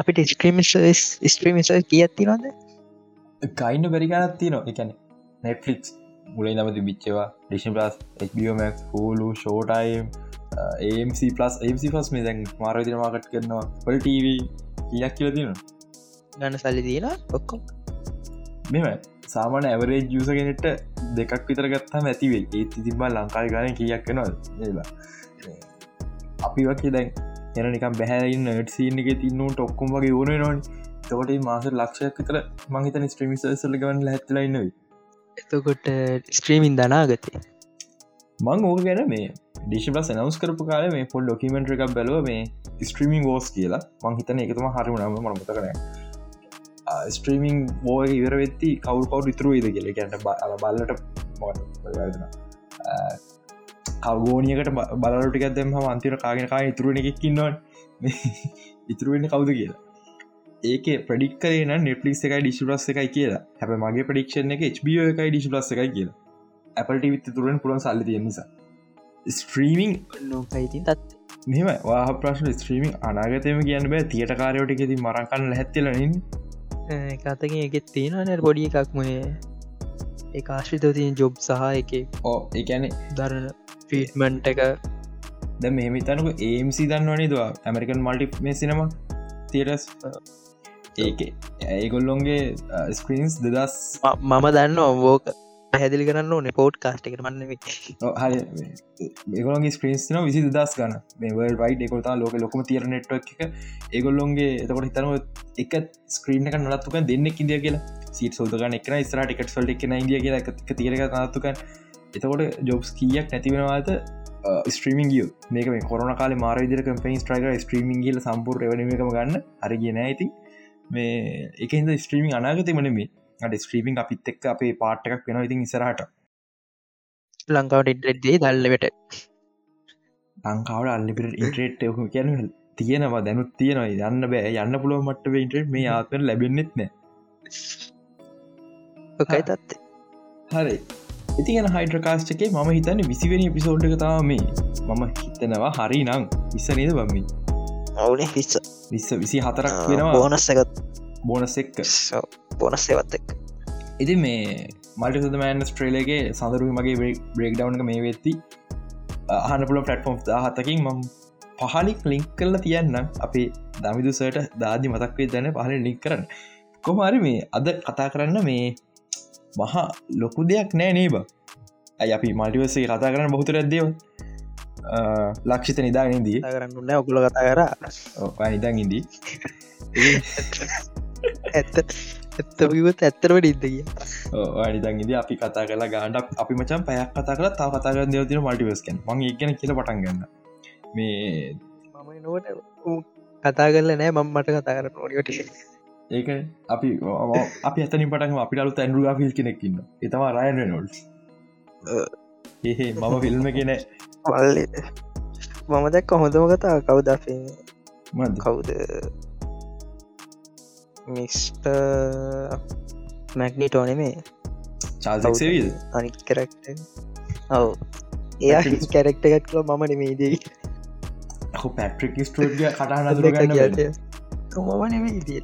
අපිට ස්ක්‍රීම ස්ත්‍රීම කියත්ති නොද කයින්න බැරිගනත් තියනවා එකැන නෙට්ලික්ස් මුලේ නමති බිච්චවා ඩිෂන් ප්ලස් HBOමක් ෆූලු ෂෝටයිම් ඒMC පලස් ඒMC පස් මේ දැන් මාරවිදින මාකට් කරනවා. පල් TV කියක් කියල තින ගන්න සල්ලි දීන ඔක්කොම්. මෙම සාමාන ඇවරේ ජසගෙනට දෙකක් විතර ගත්තාම ඇතිවේ ඒත් තිබා ලංකායි ගන කියක් කනවා අපි වගේ දැන් එන නිකම් බැහැරන්න ට්සින්න එක තින්නට ඔක්කොම් වගේ ඕන නොන් තවට මාස ලක්ෂයක් විතර මහිතන ස්ට්‍රීමිසල්ල ගවන්න හැත්ලයින්නවයි එතකොට ස්ට්‍රීමින් දනාගතේ මං ඕක ගැන මේ ඩිෂපලස් නවස් කරපු කාල මේ පොල් ඩොකිමෙන්ට් එකක් බැලව මේ ස්ට්‍රීමිං ෝස් කියලා. මංහිතන එකතුම හරිමුණම මරමත කරන ස්ට්‍රීමිං බෝ ඉවර වෙත්ති කවු කවු ඉතුරුවේද කියල. ගැට බල්ලට කවගෝනියකට බලටික දෙම අන්තිර කාගෙන කා ඉතුරුවන එකක්කින්නවන් ඉතුරුවෙන්න කවුද කියලා. ඒක ප්‍රඩික් කරන නෙටලිස් එකයි ඩිශිලස් එකයි කියලා. හැබ මගේ ප්‍රඩික්ෂන එක HBO එකයි ඩිශිලස් එකයි කියලා. Appleට විත් තුරෙන් පුළන් සල්ලි තිය නිසා. ස්ට්‍රීමිං නොකයිතින් තත් මෙම වා ප්‍රශ්න ස්ත්‍රීමිං අනාගතයම කියන්න බෑ. තියට කාරයට එකෙති මරකන්න හැත්තිලනින් කතක එකෙත් තියෙනනැ පොඩි එකක්ම ඒ ආශ්‍රිතව තියෙන් ජොබ් සහ එක ඕ එකැන දරන ෆීට්මන්ට් එක. ද මෙහිමිතනක ඒම්සි දන්නවනේ දවා ඇමරිකන් මල්ටි මේ සිනම තිරස් ඒක ඒගොල්ලොන්ගේ ස්ක්‍රීන්ස් දෙදස් මම දන්න ඔවෝක පැදිලි කරන්න ඕන පෝට් කාස්ට එක මන්න ඒගොලගේ ස්ක්‍රීන්ස් න විසි දස් ගන්න මේවල් වයිට එකොතා ලෝක ලොකම තිර නෙට්ක් එක. ඒගොල්ලොන්ගේ එතකොට හිතනව එක ස්ක්‍රීන එක නලත්තුක දෙන්නෙක් ඉදිය කියලා. සිට සෝදගන්න එකන ස්ර ටිකට සොල්ට එක ඉදිය කියලා එක තිරක නත්තුකන් එතකොට ජොබ්ස් කියක් නැතිවෙනවාද ස්ට්‍රීමිං ගිය මේක මේ කොරන කාල මාර විදිර කම්පයින් ස්ට්‍රයික ස්ට්‍රීමිං ගල සම්පූර් වනීමකම ගන්න. අරගෙන ඇති මේ එකහිද ස්ට්‍රීමිං අනාගතමන මේ අඩ ස්ක්‍රීපින් අපිත් එක් අපේ පාට්ටක් වෙන ඉතින් ඉසරහට ලංකාවට ඉඩ්ලෙක්දේ දල්ලවට ලංකාවට අල්ලිපිට ඉන්ට්‍රේට් යකු කියන තියෙනවා දැනුත් තියෙනවා. යන්න බෑ. යන්න පුළුව මට්ට ඉන්ට්‍රේට් මේ ආතර ලැබෙන්න්නෙත් නෑ. හරි ඉතිගෙන හයිඩ්‍රකාස්ට එකේ මම හිතන්න විසිවෙනි පිසෝඩ් එකතාව මේ. මම හිතනවා හරි නං විස්සනේද බම්මි? අවුනේ විස්ස විස්ස විසි හතරක් වෙනවා. බෝනස්සකත් බෝනස් එක්ක බොනස් සේවත් එක් ඉති මේ මල්ට සදමෑන් ස්ට්‍රේලගේ සඳරු මගේ බ්‍රේක් ඩවන්ක මේ වෙත්ති අහන පුල පටෆෝම් හතකින් මම් පහලික් ලිංක් කරලා තියන්න අපේ දමිදුසට දාදි මතක්වේ දැන පහල ලික් කරන්න. කොමරි මේ අද කතා කරන්න මේ මහා ලොකු දෙයක් නෑ නේබ. ඇයි අපි මල්ටිවසේ කතා කරන්න බොහතුර ඇදව ලක්ෂිත නිදාගනදී කරන්න ඔකුල කතා කර. නිදන් ඉදී ඇත්ත ඇත්තකිවත් ඇත්තරවට ඉදගිය අනිතන් ඉද අපි කතා කලා ගාඩක් අපි මචන් පැයක් කතා කල තා කතා කර දෙවතින මල්ටිවස්කන් මං ඒගන කියල පටන් ගන්න මේ මම නොට කතා කරල නෑ මම මට කතා කර නොඩියට ඒක අපි අපි ඇතනි පටන් අපි අලු තැන්ඩු ෆිල් කෙනෙක්කින්න එතම රයන නොල් ඒහේ මම ෆිල්ම කෙන වල්ල මම දැක් කොහොඳම කතා කවුදා කවුද? මිස්ට මැක්නිටෝන මේ චාසවිල් අනි කරක්ට ඔව. එයා කැරෙක්ට එකත් කල මම නෙමේදී පැට්‍රික් ස්ටෝඩිය කටහන මම නෙමේ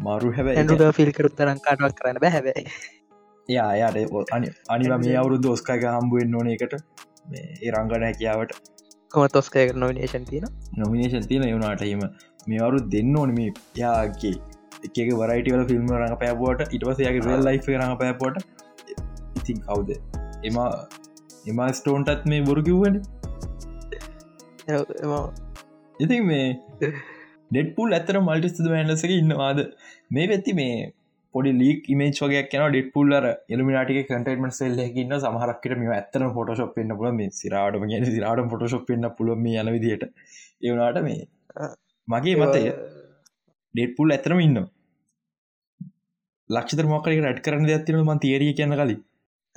මාරු හැබ ෆිල් කරුත් තරන් කාටවක් කරන්න බැහැබයි යා අයාට අනි අනිවා මේ අවුරුදු ඔස්කාක හම්බුවෙන් ඕන එකට. ඒ රංගන හැකියාවට. කොම තොස්කය නොමිනේෂන් තියන නොමිනේෂන් තියන යුනාටීම මේ අවරු දෙන්න ඕන මේ යාගේ එක වරයිටවල ෆිල්ම් රඟ පෑපුවට ඉටවසයාගේ රල් ලයි් රඟ පෑපොට ඉතින් කවුද? එම එම ස්ටෝන්ටත් මේ බොරු කිව්වන. ඉතින් මේ ඩෙට්පුල් ඇතර මල්ටිස්ද මෑන්ලසක ඉන්නවාද? මේ වෙත්ති මේ පොඩි ලීක් මේච වගේ කියන ඩෙට්පුල්ලර එලමිනාටික කටේටමට සෙල්ල ඉන්න සමහරක්කට මේ ඇත්තන ෆොටෝශප් පන්න පුල මේ සිරාටම ගෙන සිරාට ෆොටෝශප් පන්න පුලම යන විදිට ඒවනාට මේ මගේ මතය ඩෙට්පුල් ඇතරම ඉන්න ලක්ෂත මොකරක රැට් කරන ඇතින ම තේරිය කියන්න කලින්?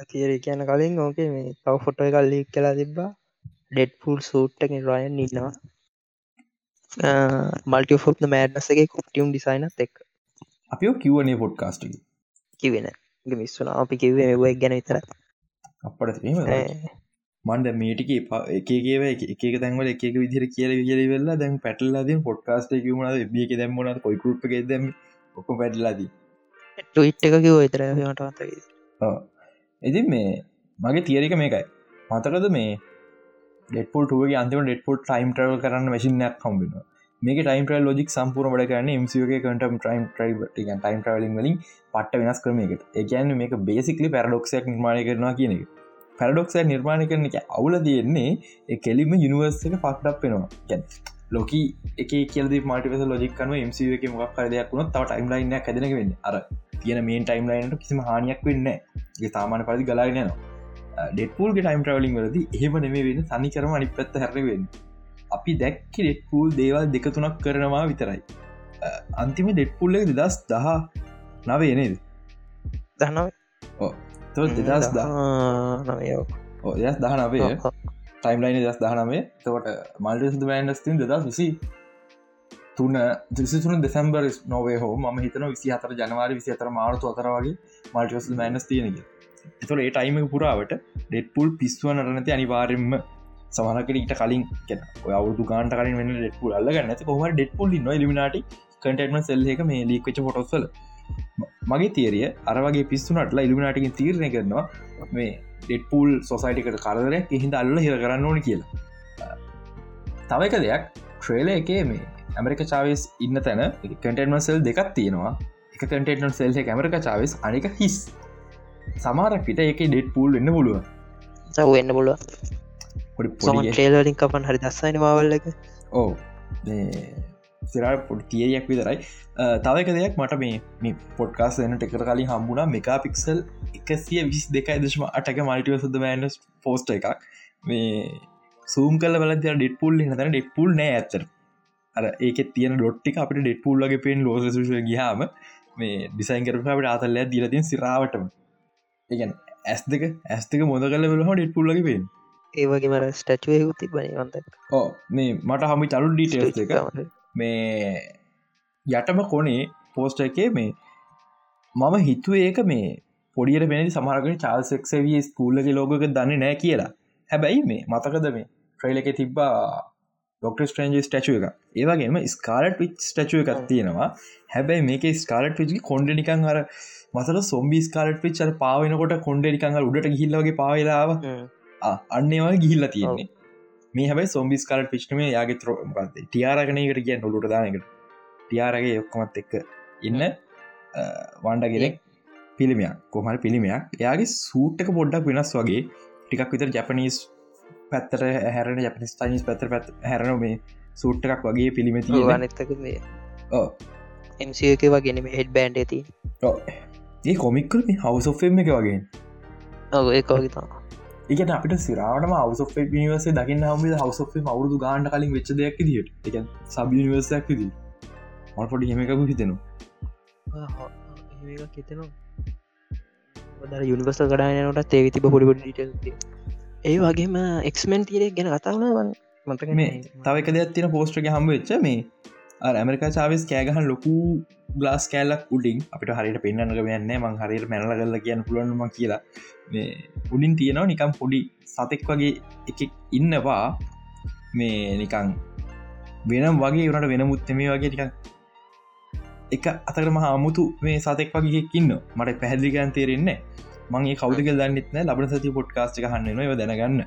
තේර කියන කලින් ඕකේ මේ තව ෆොටෝ කල්ලි කලා තිබ්බා. ඩෙඩ්පුල් සූට්ටක රයන් ඉන්නවා. මල්ටි ෆොක් මෑඩ්නසගේ කොප්ටියම් ඩිසයිනත් එක්. අපිෝ කිවනේ පොඩ් කාස්ට කිවෙන මිස්සුන අපි කිවේ මෙබක් ගැන විතර අපට මන්ද මේටික එකේව එක තැන්වල එක විදිර කියල විදිර වෙල්ලා දැන් පැටල්ලාද පොට්කාස්ට කිවුණ බියක දැම්මන කොයි කරුප් එක දැම ඔක්ක පැටලාදී ටවිට් එක කිව විතර මට එති මේ මගේ තියරික මේකයි. මතකද මේ ඩෙටපුල් ටුවගේ අන්තිම ඩෙටපුල් ටයිම් ට්‍රවල් කරන්න මසිනයක් කම්බෙන මේක ටයිම් ට්‍රල් ලෝජික් සම්පූර් වඩ කරන්න මගේ කටම් ටයිම් ටයි ටයිම් ට්‍රවලින් වලින් පට්ට වෙනස් කරමයකට. ඒකන්න මේක බේසිකලි පැරඩොක්ෂයක් නිර්මාණය කරනවා කියන එක. පැරඩොක්සය නිර්මාණය කරන එක අවුල තියෙන්නේ කෙලිම යුනිවර්ස එක පක්ටක් වෙනවා. ගැන් ලොක එක කියද මටිවස ලොජික්කන මස එක මොක් කර දෙයක් වුණ තව ටයිම් ලයින්න හැදනක වෙන්න. අර තියෙන මේන් ටයිම් ලයින්ට කිසිම හානියක් වෙන්න ගේ සාමාන පරදි ගලාගෙනවා ඩෙටපූල්ගේ ටයිම් ට්‍රවලින් වලද එහෙම නෙමේ වෙන තනි කරම අනි පැත්ත හැරවෙන්න අපි දැක්ක ඩෙට්පූල් දේවල් දෙකතුනක් කරනවා විතරයි. අන්තිම ඩෙට්පුල්ල දෙදස් දහ නවේ නේද? දහනව. දෙදස් දහ නවයෝ ඔයස් දහ නවේ ටයිම්ලයින දස් දහනමේ තකොට මල්ට බෑන්ඩස්තින් දෙදස් විසි තුන දිසිතුන දෙසම්බර් නොවේ හෝ ම හිතන විසි අතර ජනවාර විසි අතර මාර්තු අතර වගේ මල්ටස් මෑනස් තියනක එතොට ඒ ටයිම පුරාවට ඩෙට්පුල් පිස්ව නරනති අනිවාරෙන්ම සමහකට ඊට කලින් කෙන අවුදු ගාන්ට කලින් වෙන ඩෙට්පුල් අල්ලගන්න ඇති කොහම ඩෙට්පුල් න ලිමිනාට කටම සෙල්ලක මේ ලීක්වෙච පොටොස්සල මගේ තේරිය අරවගේ පිස්සුනටලා ඉල්ිමිනාටිකින් තීරණය කරනවා මේ ඩෙට්පූල් සොසයිටිකට කරදරයක් එහින්ද අල්ල හිර කරන්න ඕන කියලා. තව එක දෙයක් ට්‍රේල එකේ මේ ඇමරික චාවස් ඉන්න තැන කටන්මසල් දෙකක් තියෙනවා. එක කටේටන් සෙල්හ ඇමරික චාවස් අනික හිස්. සමාරක් පිට එක ඩෙට් පූල් එන්න පුළුව සව එන්න පුළුව ටේලින් කපන් හරි දස්සයින මවල්ල එක. ඕ සිරා පොඩ් තියයක් විතරයි. තවක දෙයක් මට මේ පොඩ්කාස් එන ටෙකර කලින් හම්බුණ මේකා පික්සල් එකසිය විස් දෙකයි දශම අටක මල්ටිව සුද මෑන්ස් පෝස්ට එකක්. මේ සූම් කල බල ඩෙට පුල් හතන ඩෙට පුල් නෑ ඇතර අර ඒක තියන ඩොට්ටි අපට ඩෙට පුල් ලගේ පෙන් ලෝස ගහම මේ ඩිසයින් කරපට අතල්ල දිලතින් සිරාවටම ඒගැන් ඇස් දෙක ඇස්තක මොද කල වෙලහ ඩෙට පුල් ලගේ පෙන් ඒවගේ මර ස්ටචුව හුති බනවන්ත ඕ මේ මට හමි චලු ඩීටේස් එක. මේ යටම කොනේ පෝස්ට එකේ මේ මම හිතුව ඒක මේ පොඩියට පෙනති සමහරකට චාල්සෙක්සවිය ස්කූල්ලගේ ලෝගක දන්න නෑ කියලා. හැබැයි මේ මතකද මේ ට්‍රයිල එක තිබ්බා ඩොක්ට ස්ට්‍රේන්ජ ස්ටචුව එක ඒවගේම ස්කාලට විච් ස්ටචුව එකක් තියෙනවා. හැබැයි මේක ස්කාලට විචි කොන්ඩ නිකං හර මතල සොම්බි ස්කාලට පිච්චර පාවෙනකොට කොන්ඩ නිකං උඩට ගිල්ලගේ පාවෙලාව අන්නේවා ගිහිල්ල තියෙන්නේ. මේ හැබයි සොම්බිස් කාලට පිච්නම යාගේ ත්‍ර ටියාරගනකට කිය නොලුට දානකට ටියාරගේ ඔක්කොමත් එක්ක ඉන්න වන්ඩගෙනෙක් පිළිමයක්. කොහමට පිළිමයක්. එයාගේ සූට්ක පොඩ්ඩක් වෙනස් වගේ ටිකක් විතර ජැපනීස් පැත්තර හැරන ජපනිස් තනිස් පැතර පැත් හැරන මේ සූට් එකක් වගේ පිළිමති නත්තක එමක වගෙන හෙඩ් බෑන්ඩ ඇති ඒ කොමික්කල හවසෝෆෙම් එක වගේ ඔ ඒ කෝගතා ඒකට අපිට සිරාටම හවස නිවසේ දකින්න හම හවස අවුරදු ගාන්ට කලින් වෙච්ච දෙයක් දිට එක සබ නිවර්සයක් දී මල් පොඩි හෙමකු හිතෙනවා. හිතනවා. යුනිවර්ස කඩායනට තේවි තිබ පොඩිපොඩි ඒ වගේම එක්මෙන් තීරේ ගැන කතාවන මතක මේ තවක දෙයක් තින පෝස්ට්‍රක හම්බ වෙච්ච මේ ඇමරිකා චාවිස් කෑගහන් ලොකු ගලාස් කෑල්ලක් උඩින් අපිට හරිට පෙන්න්නක වෙන්න මං හරියට මැනල කල්ල කියන්න පුළුවන්ම කියලා. මේ උඩින් තියෙනවා නිකම් පොඩි සතෙක් වගේ එක ඉන්නවා. මේ නිකං වෙනම් වගේ වනට වෙනමුත්ත මේ වගේ ටිකන් එක අතකට මහ අමුතු මේ සතෙක් වගේකින්න මට පැහැදිලිගන් තේරෙන්නේ මගේ කවුදක දන්නෙත්න ලබන සති පොට්කාස්ට හන්න ව දැනගන්න.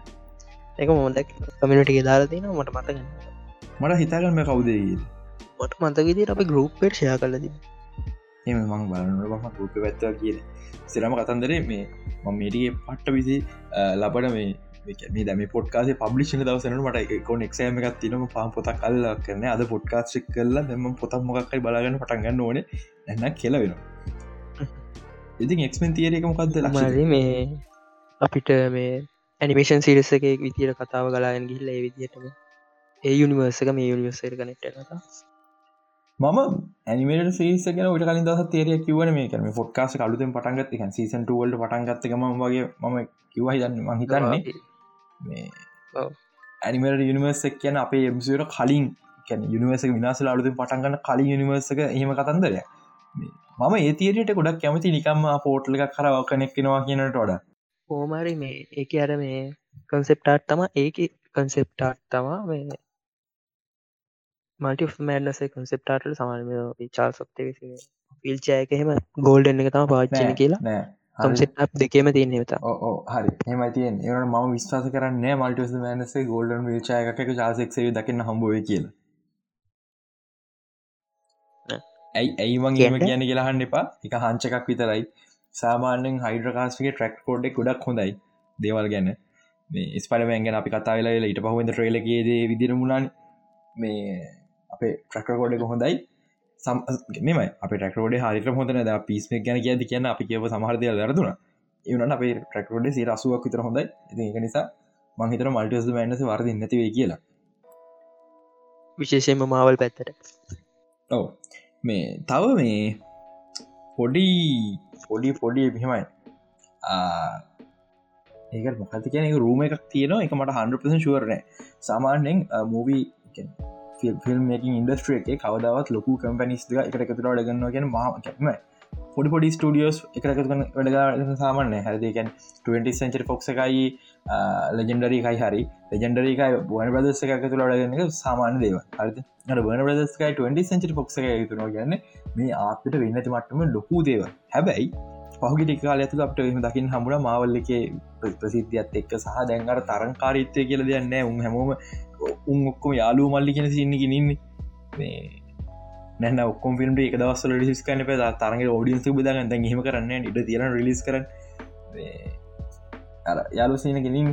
එක මොදක් කමිනටිගේ දාලා තින මට මතගන්න මට හිතාගන්න කවුදේද මට මතකදී අප ගරුප්පෙට ෂය කලද එම මං බලන්න ම ගරුප පැත්ව කියන සිරම කතන්දරේ මේ මං මේටිගේ පට්ට විසි ලබට මේ මේ දම පොට්කාසේ පබ්ලිෂන දවසන මට කොන එක්ෂෑම එකක් තිනම පාම් පොතක් කල්ල කරන අද පොට්කාස්්ික් කරලා දෙම පොතක් මොකක්කයි බලාගන්න පටන්ගන්න ඕන. එන්න කියල වෙන ඉතින් එක්මෙන් තියරක මොකක්ද ලක්ෂ මේ අපිට මේ ඇනිමේෂන් සිරිස එක විතිර කතාව ගලාගෙන ගිල්ල ඒ විදිටම ඒ යුනිවර්සක මේ යුනිවර්සර කනෙක්ට කතා මම ඇනිමට සේසගෙන ට කලින් දස තේරය කිවන මේ කරම ෆොට්කාස කලුතෙන් පටන්ගත් එක සීසන්ටවල්ට පටන්ගත්තකම වගේ මම කිවයි දන්න මහිතන්නේ මේ ඇනිමට යුනිවර්සක් කියන අපේ එමසර කලින් යුනිවර්ස විනාස අලුතින් පටන්ගන්න කලින් යුනිවර්සක එහෙම කතන්දරය මම ඒතිරයට ගොඩක් කැමති නිකම්ම පෝට්ල එක කරව කනෙක්ෙනවා කියනට ොඩ හෝමරි මේ එක අර මේ කන්සෙප්ටාට් තම ඒක කන්සෙප්ටාට් තමා මේ මල්ටි මෑඩනසේ කන්සෙප්ටාට සමාන චාල් සොත්තේ පිල්චයක එහෙම ගෝල්ඩන් එක තම පාච්චන කියලා. කම්සෙට් දෙකේම තියන්න ත හරි. එමතියෙන් ඒට ම විස්වාස කරන්න මල්ටස් මනසේ ගෝල්ඩන් විචායක චාසෙක්සේ දකින්න හම්බුව කියල ඇයි ඇයිමං ඒම කියන කියලාහන්න එපා. එක හන්චකක් විතරයි. සාමාන්‍යෙන් හයිඩ්‍රකාස්ගේ ට්‍රක් කෝඩ්ඩෙක් ගොඩක් හොඳයි දේවල් ගැන. මේ ස්පලමෑන්ගෙන අපි කතා වෙලා ඊට පහුවෙද ට්‍රේලගේද විදිරමුණන් මේ අපේ ට්‍රක්කෝඩක හොඳයි. මෙම අප ටක්රෝඩ හරික හොඳන ද පිස්ම ගැන කියද කියන්න අපි කියව සමහරදය වැරදුන. ඒවන අපේ ට්‍රක්රෝඩ සි රසුවක් විතර හොඳයි. ඒක නිසා මංහිතර මල්ටස් මෑන්නස වරදි නැතිවේ කියලා. විශේෂයෙන්ම මාවල් පැත්තට. ඔව මේ තව මේ පොඩි පොඩි පොඩි පිහමයි ඒක මොකති කියන රූම එකක් තියෙනවා. එක මට හන්පස ශුවරනෑ සාමාන්‍යෙන් මූවී ෆිල්ම් ඉන්ඩස්ට්‍රිය එක කවදාවත් ලොකු කම්පනිස් එක එකතුර ඩගන්න ගෙන මහම පොඩි පොඩි ස්ටඩියෝස් එකකතු වැඩග සාමාන්‍ය හැදකැන් 20 සෙන්චරි ෆොක්ස එකයි ලජෙන්ඩරීකයි හරි ලජෙන්ඩරීකයි බන ප්‍රදෙස එක තුළ ඩගන්න සාමාන්‍ය දේව හරි බන ප්‍රදස්කයි 20 සෙන්චරි ෆොක්ස එක තුන ගන්න මේ ආපිට වෙන්නති මටම ලොකු දේව හැබැයි පහුගි කාල ඇතු අපට එම දකිින් හමුණ මාවල්ල එක ප්‍රසිද්ධියත් එක්ක සහ දැන්ගර තරංකාරීත්වය කියල දෙන්න උන් හැමෝම උන් ඔක්කොම යාලු මල්ලි කෙන සින්න ගෙනන්නේ නැන ඔක්කොම් ිල්ම් එක දවස්සල ලිස් කන ප තරගේ ෝඩියන්ස බදගන්න හෙම කරන්න ඉට තියන රිලිස් කර යාලු සින ගෙනින්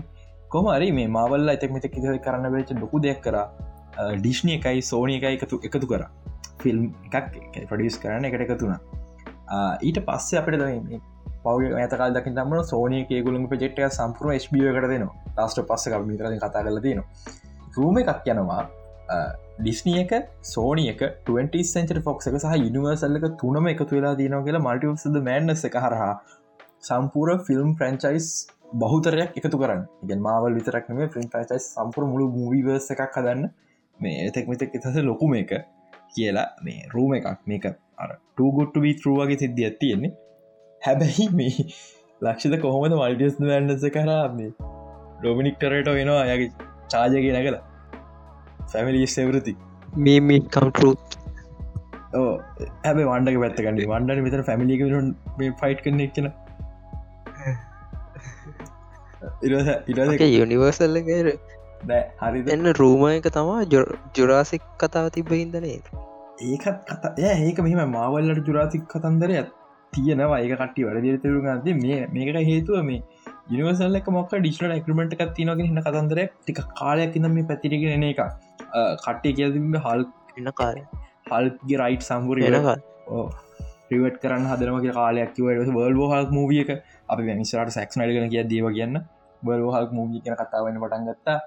කොමරි මේ මාවල්ල ඇතක් මෙත කිස කරන්න වෙච්ච ලොකු දෙයක් කර. ඩිශ්නය එකයි සෝනය එකයි එකතු එකතු කර. ෆිල්ම් එකක් පඩියස් කරන්න එකට එකතුුණ ඊට පස්සේ අපට ද පව ඇතකල් දකි තම සෝනය ගුලන් පෙට්ට සම්පුර ස්බිය කර දෙනවා. ලාස්ට පස්ස මිතර කතා කල තියෙනවා. රූම එකක් යනවා. ඩිස්නිය එක සෝනිය එක 20 සෙන්චර් ෆොක්ස එක සහ යනිවර්සල්ලක තුනම එකතු වෙලා දීනව කියලා මල්ටිවසද මෑන්නස එක හරහා සම්පූර ෆිල්ම් ප්‍රංචයිස් බහුතරයක් එකතු කරන්න. ගෙන් මාවල් විතරක්නම ෆිල්ම් ප්‍රචයිස් සම්පුර මුළු මූවිවර්ස එකක් හදන්න. මේ එතෙක් මෙතෙක් එතස ලොකුම එක කියලා මේ රූම එකක්. මේක අර ටගොට්ට වී ත්රුවගේ සිද්ධිය ඇතියෙන්නේ හැබැයි මේ ලක්ෂද කොහොමද මල්ටියස් වැන්නස කරා මේ ඩොමිනික්ටරට වෙනවා අයගේ චාජගේ නැකලා ෆැමිලි සෙවරති මීමි කම්ටරුත් ඕ ඇබ වන්ඩක පැත්තකන්න වන්ඩ විතර ෆැමිලික මේ ෆයිට් කරන එක්න ඉරක යුනිවර්සල්ලකර හරි එන්න රූම එක තමා ජුරාසික් කතාව තිබ හිදනේ ඒකත් කතා ඒක මෙම මාවල්ලට ජුරාසික් කතන්දරය තියෙනවා. ඒක කට්ටි වැඩදිර තරු ගන්ද මේ මේකට හේතුව මේ යනිවසල්ලක මොක් ඩිස්ට ඇක්‍රමට එකක් තිනගෙන හින්න කතන්දර ටික කාලයක් ඉඳම මේ පැතිරගෙන එක කට්ටේ කියල්ම හල් එන්න කාරය හල්ගේ රයිට් සම්පුර එනක ප්‍රිවට් කරන්න හදරමගේ කාලයක් වර්ල් හල් මූවිය එක අපි මිනිසරට සැක්ස් නඩගෙන කිය දේව කියන්න. බර්ල් හල් මූගි කියන කතාවන්න පටන් ගත්තා.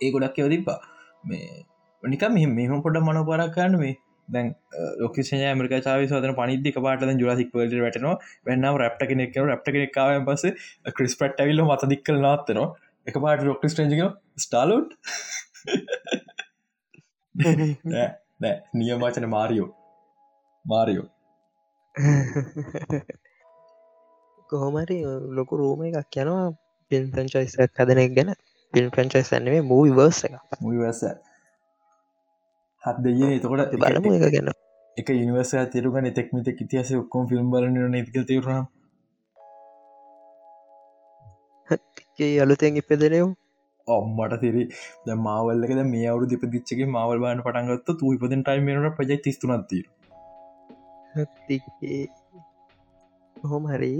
ඒ ගොඩක් කියව තිබ්බා. මේ නික මෙ මෙහම පොඩ මන පරක්කන්න මේ දැන් ලොකෂය මරික චාව සදන පනිදි පාට ජුරසික් වලට වැටනවා. වෙන්නම් රැප්ට කෙනෙක් රැප්ට කෙනෙක්කාවෙන් පස ක්‍රිස් පට් ඇවිල්ල මත දික්කල නාත්තනවා එක පාට රොක්ට ස්ටේජක ස්ටාලෝට් නෑ නියමාචන මාරියෝ මාරියෝ කොහොමරි ලොකු රූම එකක් යනවා පිල් ප්‍රංචයිසක් හදනෙක් ගැන. පිල් ප්‍රංචයිස් ඇන්නේ මූවි වර්ස එක මුවස හත් දෙය එතකොට බලමු එක ගැන. එක ඉනිවර්ස තේරුගන තෙක්මිත ඉතිහස ඔක්කොම් ෆිල්ම් බලන නතික තේරම් අලුතෙන් ඉපදනයෝ ඔම්මට තිරි ද මාවල්ලක මේ අවු දිපදිච්චගේ මවල් බාන පටන්ගත්ත තු ඉපදෙන් ටයිමට පජයි තිස්තුනත්තිර හොම හරි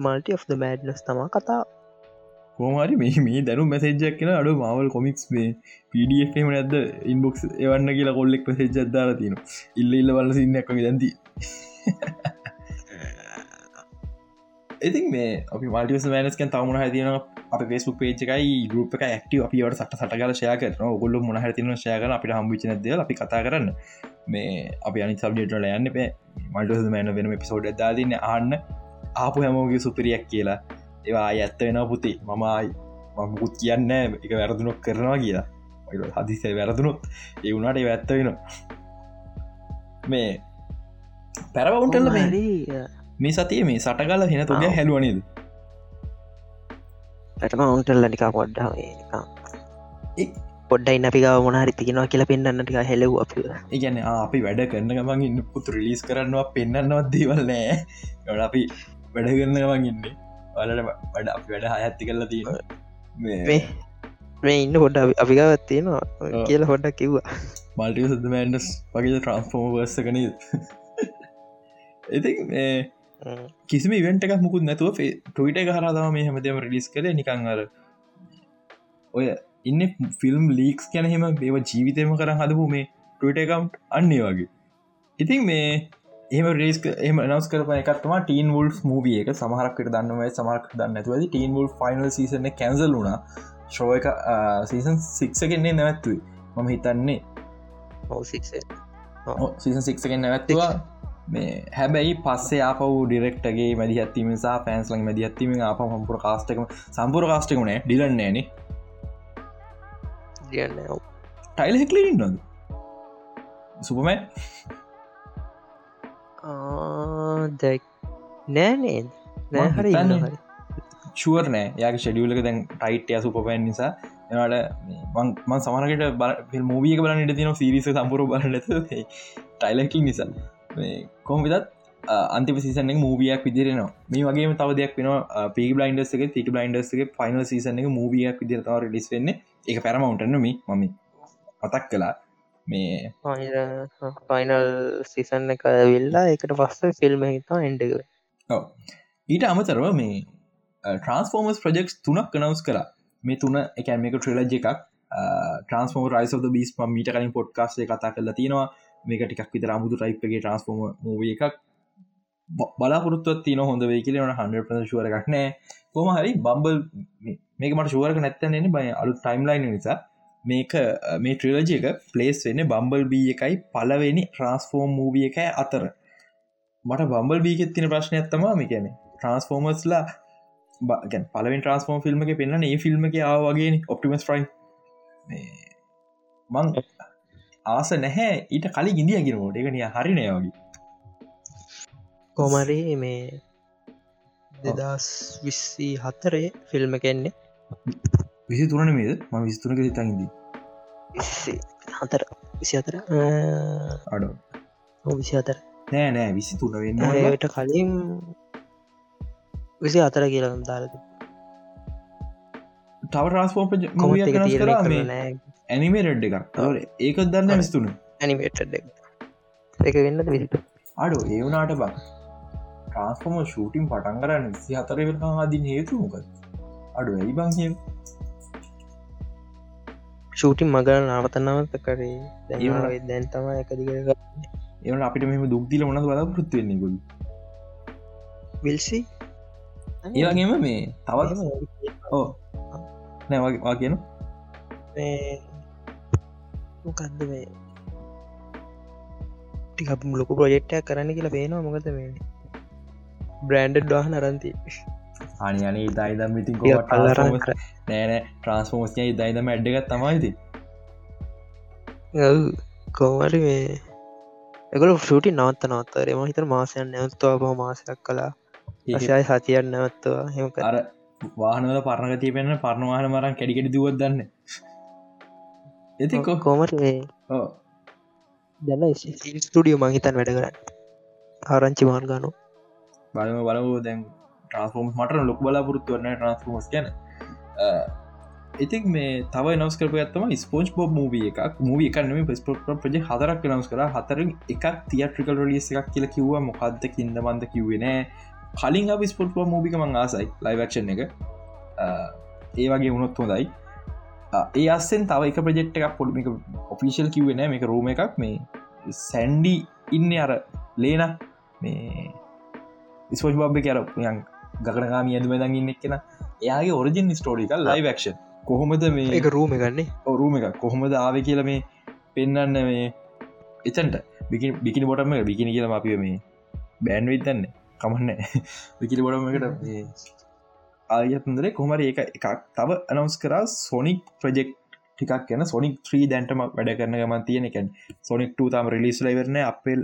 මල්ටි of මෑඩ්නස් තමා කතා. කෝමරි මේ මේ දැනු මැසේජක් කියෙන අඩු මවල් කොමික්ස් මේ පඩFම ඇද ඉන්බොක්ස් එවන්න කියලා කොල්ලෙක් පසේජ අදාර තින ඉල්ල ඉල්ල වල සින්නක් දැන්ති ඉතින් මේ අපි මල්ටිස් මෑනස්කන් තමුණ හතින අප පේස්ු පේජකයි ගරුප එක ක්ටව අපිවට සට සටගල ශය කරන ගොල්ල මොන හතින ශයකන අපිට හම්බිචන දෙ අපි කතා කරන්න. මේ අපි අනි සබ්ජෙටල යන්න පේ මල්ටස් මෑන වෙන පිසෝඩ් දාදන්න අන්න ආපු හැමෝගේ සුපිරියක් කියලා. ඒවා ඇත්ත වෙන පුතේ. මමයි මමුකුත් කියන්න එක වැරදුනොක් කරනවා කියලා. හදිසේ වැරදුනොත් ඒ වුණට ඇත්ත වෙන මේ පැරවුන්ටල්ල හරි. මේ සතිය මේ සටගල හෙන තුොග හැලුවනද ඇටම උන්ටල්ල නිකා පොඩ්ඩ පොඩ්ඩයි අපිකාව මොනහරි තිගෙනවා කියලා පෙන්න්න ටික හෙලව් අප ඉගැන අපි වැඩ කරන්න ගමන් ඉන්න පුතු රිලිස් කරන්නවා පෙන්න්නවත් දේවල් නෑ ගොඩ අපි වැඩ කරන්න ගමන් ඉන්න. වලට වැඩ අපි වැඩ හයඇත්ති කරලා තියෙන මේ ඉන්න පොඩ්ඩ අපිකාවත් තියෙනවා. කියල හොඩක් කිව්වා. මල්ටිය සුද්ද මෑන්ඩස් වගේ ට්‍රන්ස්ෆෝර්ම වර්ස කන ඉති කිසිම ඉවෙන්ට එකක් මුකුත් නැතුව ටවිට එක හරදාම මේ හැමදම රිලිස් කර නිකං අර ඔය ඉන්න ෆිල්ම් ලීක්ස් ගැනහෙම ඒව ජීවිතයම කර හදපු මේ ටට එකම් අන්නේ වගේ. ඉතින් මේ එම රේස් එම නස් කරප එකත්ම ටීන් වුල් මූවිය එක. සමහරක්කට දන්නව සමරක් දන්න ඇතුවද Teen Wolf final season cancel වුණ. ශෝ එක සීසන් සික්සගෙන්නේ නැවැත්තුයි මම හිතන්නේ. සීසන් සික්සගෙන් නැවැත්තුවා. මේ හැබැයි පස්සේ ආපව ඩිරෙක්ටගේ මැදිහත්තිම සා පෑන්ස්ලං මැදිහත්තිම අප හම්පුර කාස්ටක සම්පුර කාස්ටකුනේ ඩිලන්නේන ටයිල් හෙක්ලින් නොද සුපමෑ දැක් නෑනේ නෑ හරි හරි ෂුවර් නෑ. යාක ෂඩියලක දැන් ටයිට්ය සුපපෑන් නිසා. එනට මන් සමනකට බ මූවිය බලන්න ඉට තින සිරිස සම්පුර බලන්නත ටයිලකින් නිසා. කොහොමවිදත් අන්ති සිසන මූවියක් විදිරනවා මේ වගේ තව දෙයක් වෙන පි බයින්ඩස්ගේ තික බයින්ඩස්ගේ ෆයිනල් සිසන එක මූවියක් විදිර තව ඩිස් වෙන්න. එක පැරමවුන්ටනම මම පතක් කලා මේ ෆයිනල් සිසන්න එක වෙල්ලා එකට පස්ස ෆිල්ම් හිතා එන්ඩ ඊට අමතරව මේ ට්‍රන්ස්ෆෝර්මස් ප්‍රජෙක්ස් තුනක් කනවස් කලා මේ තුන එකන් මේක ට්‍රලජ් එකක්. ට්‍රන්ස්ෆෝම රයිස බිස් මීට කලින් පොඩ්කාස්ේ කතා කරලා තියෙනවා. මේක ටිකක් විතර අමුතු ටයිප්ගේ ට්‍රන්ස්ෆෝර්ම මූව එකක්. බලාපොරත්තුවත් තින හොඳ වේ කියලන හන්ඩ ප්‍රශුවර එකක්නෑ කොම හරි බම්බල් මේක මට ශුවරක නැත්තන්නේ බයි අලු ටයිම්ලයින් නිසා මේක මේ ට්‍රිලජ එක පලේස් වෙන්න බම්බල් බී එකයි පලවෙනි ට්‍රන්ස්ෆෝර්ම් මූවිය එකයි අතර. මට බම්බල් බීගෙත් තින ප්‍රශ්නය ඇත්තමා මේ කියන ට්‍රන්ස්ෆෝර්මස්ලා බගැන් පලවෙන් ට්‍රන්ස්ෆෝර්ම් ෆිල්ම් එක පෙන්න්න ඒ ෆිල්ම් එක ආවගේ ඔප්ටිමස් ්‍රයි මං ආස නැහැ ඊට කලින් ඉදියගෙනට එක නිය හරි නයවගේ කොමරි මේ දෙදස් විස්සි හත්තරේ ෆිල්ම් කෙන්නේ විසි තුරන මේද ම විස්තුරක සිතන්දී හතර. විසි අතර අඩ. විසි අතර නෑ නෑ විසි තුර වෙන්න ට කලින් විසි අතර කියලම් දාරද තව රස්පෝ ඇනිමේ රෙඩ් එකක් ඒකත් දන්න විස්තුන ඇනිමේට එක. වෙන්න විසිට අඩු ඒවනාට බක් ට්‍රන්ස්ෆෝම ෂූටිම් පටන් කරන්න විසි හතර වෙන ආදී හේතු මොකද අඩු ඇයි බං ෂූටිම් මගර නවතන්නවත කරේ. දැ දැන් තම එක දිගර එවන අපිට මෙම දුක්දිල මොනද බල පෘත්වෙන්නේ ගොල් විල්සි? ඒවගේම මේ තවත් ඕ නෑවා කියන මොකක්ද මේ ටික ලොකු ප්‍රජෙක්්ටයක් කරන්න කියලා පේනවා මොකද මේ? බ්‍රන්ඩ් වාහන අරන්ති අනි අන ඉතායිදම් ඉතින් කල්ලරන් නෑන ට්‍රන්ස්ෆෝස්ය ඉදයිදම ඇඩ්ඩගත් තමයිති කෝමරි මේ? එකල ෂටි නවත්ත නවත්තර ම හිතර මාසයන් නැවත්තුවා බහ මාසයක් කලා ඒශයි සතියන් නැවත්තුවා හෙම අර වාහනවල පරණගතිය පෙන්න්න පරණවාහන මරන් කැඩිකට දුවත් දන්න. ඇති කොමට මේ? දැන්න ස්ටඩියෝ මංහිතන් වැඩ කරන්න. ආරංචි මාන් ගනු බලම බලමු දැන් ට්‍රන්ස්ෆෝර්ම් මට ලොක් බලාපොරත්තු වන්න ට්‍රන්ස්ෆෝර්ස් ගැන. ඉතින් මේ තව නවස් කරප ඇත්තම ස්පෝච් බොබ් මූවිය එකක්. මූවිය එකන්නම පස්පොට් ප්‍රජ හතරක් නවස් කර. හතර එකක් තියට්‍රිකල් රලියස් එකක් කියලා කිව්ව. මොකක්ද කින්ද මන්ද කිව්වෙනෑ කලින් අප ස්පොට් මූබික මං ආසයි ලයිවක්ෂන් එක. ඒ වගේ වුණොත් හොඳයි. ඒ අස්සෙන් තව එක ප්‍රජෙක්් එකක් පොඩ්මික ඔෆිසිල් කිවෙන මේක රෝම එකක්. මේ සැන්ඩි ඉන්න අර ලේන. මේ ස්පෝච් බබ්බ කර යන් ගකනගාම ඇදුම දඟ ඉන්න එක්ෙන එයාගේ ඔරිජින් ස්ටෝඩික ලයිවක්ෂන් කොහොමද මේ එක රූම ගන්නේ ඔරුම එක කොහොමද ආව කියල මේ පෙන්න්න මේ එතන්ට. බිකිනි බොටම බිකිනි කියලම අපිය මේ බෑන් විතන්න කමන්න. විකිලි බොටමකට ආයතන්දර කොමර ඒක එකක් තව අනවස් කරා සොනික් ප්‍රජෙක්් ටිකක් කියන සොනික් ත්‍රී දැන්ටම වැඩ කරන ගමන් තියෙන එකැන් සොනික් තම රිලිස් ලයිවරන අපල්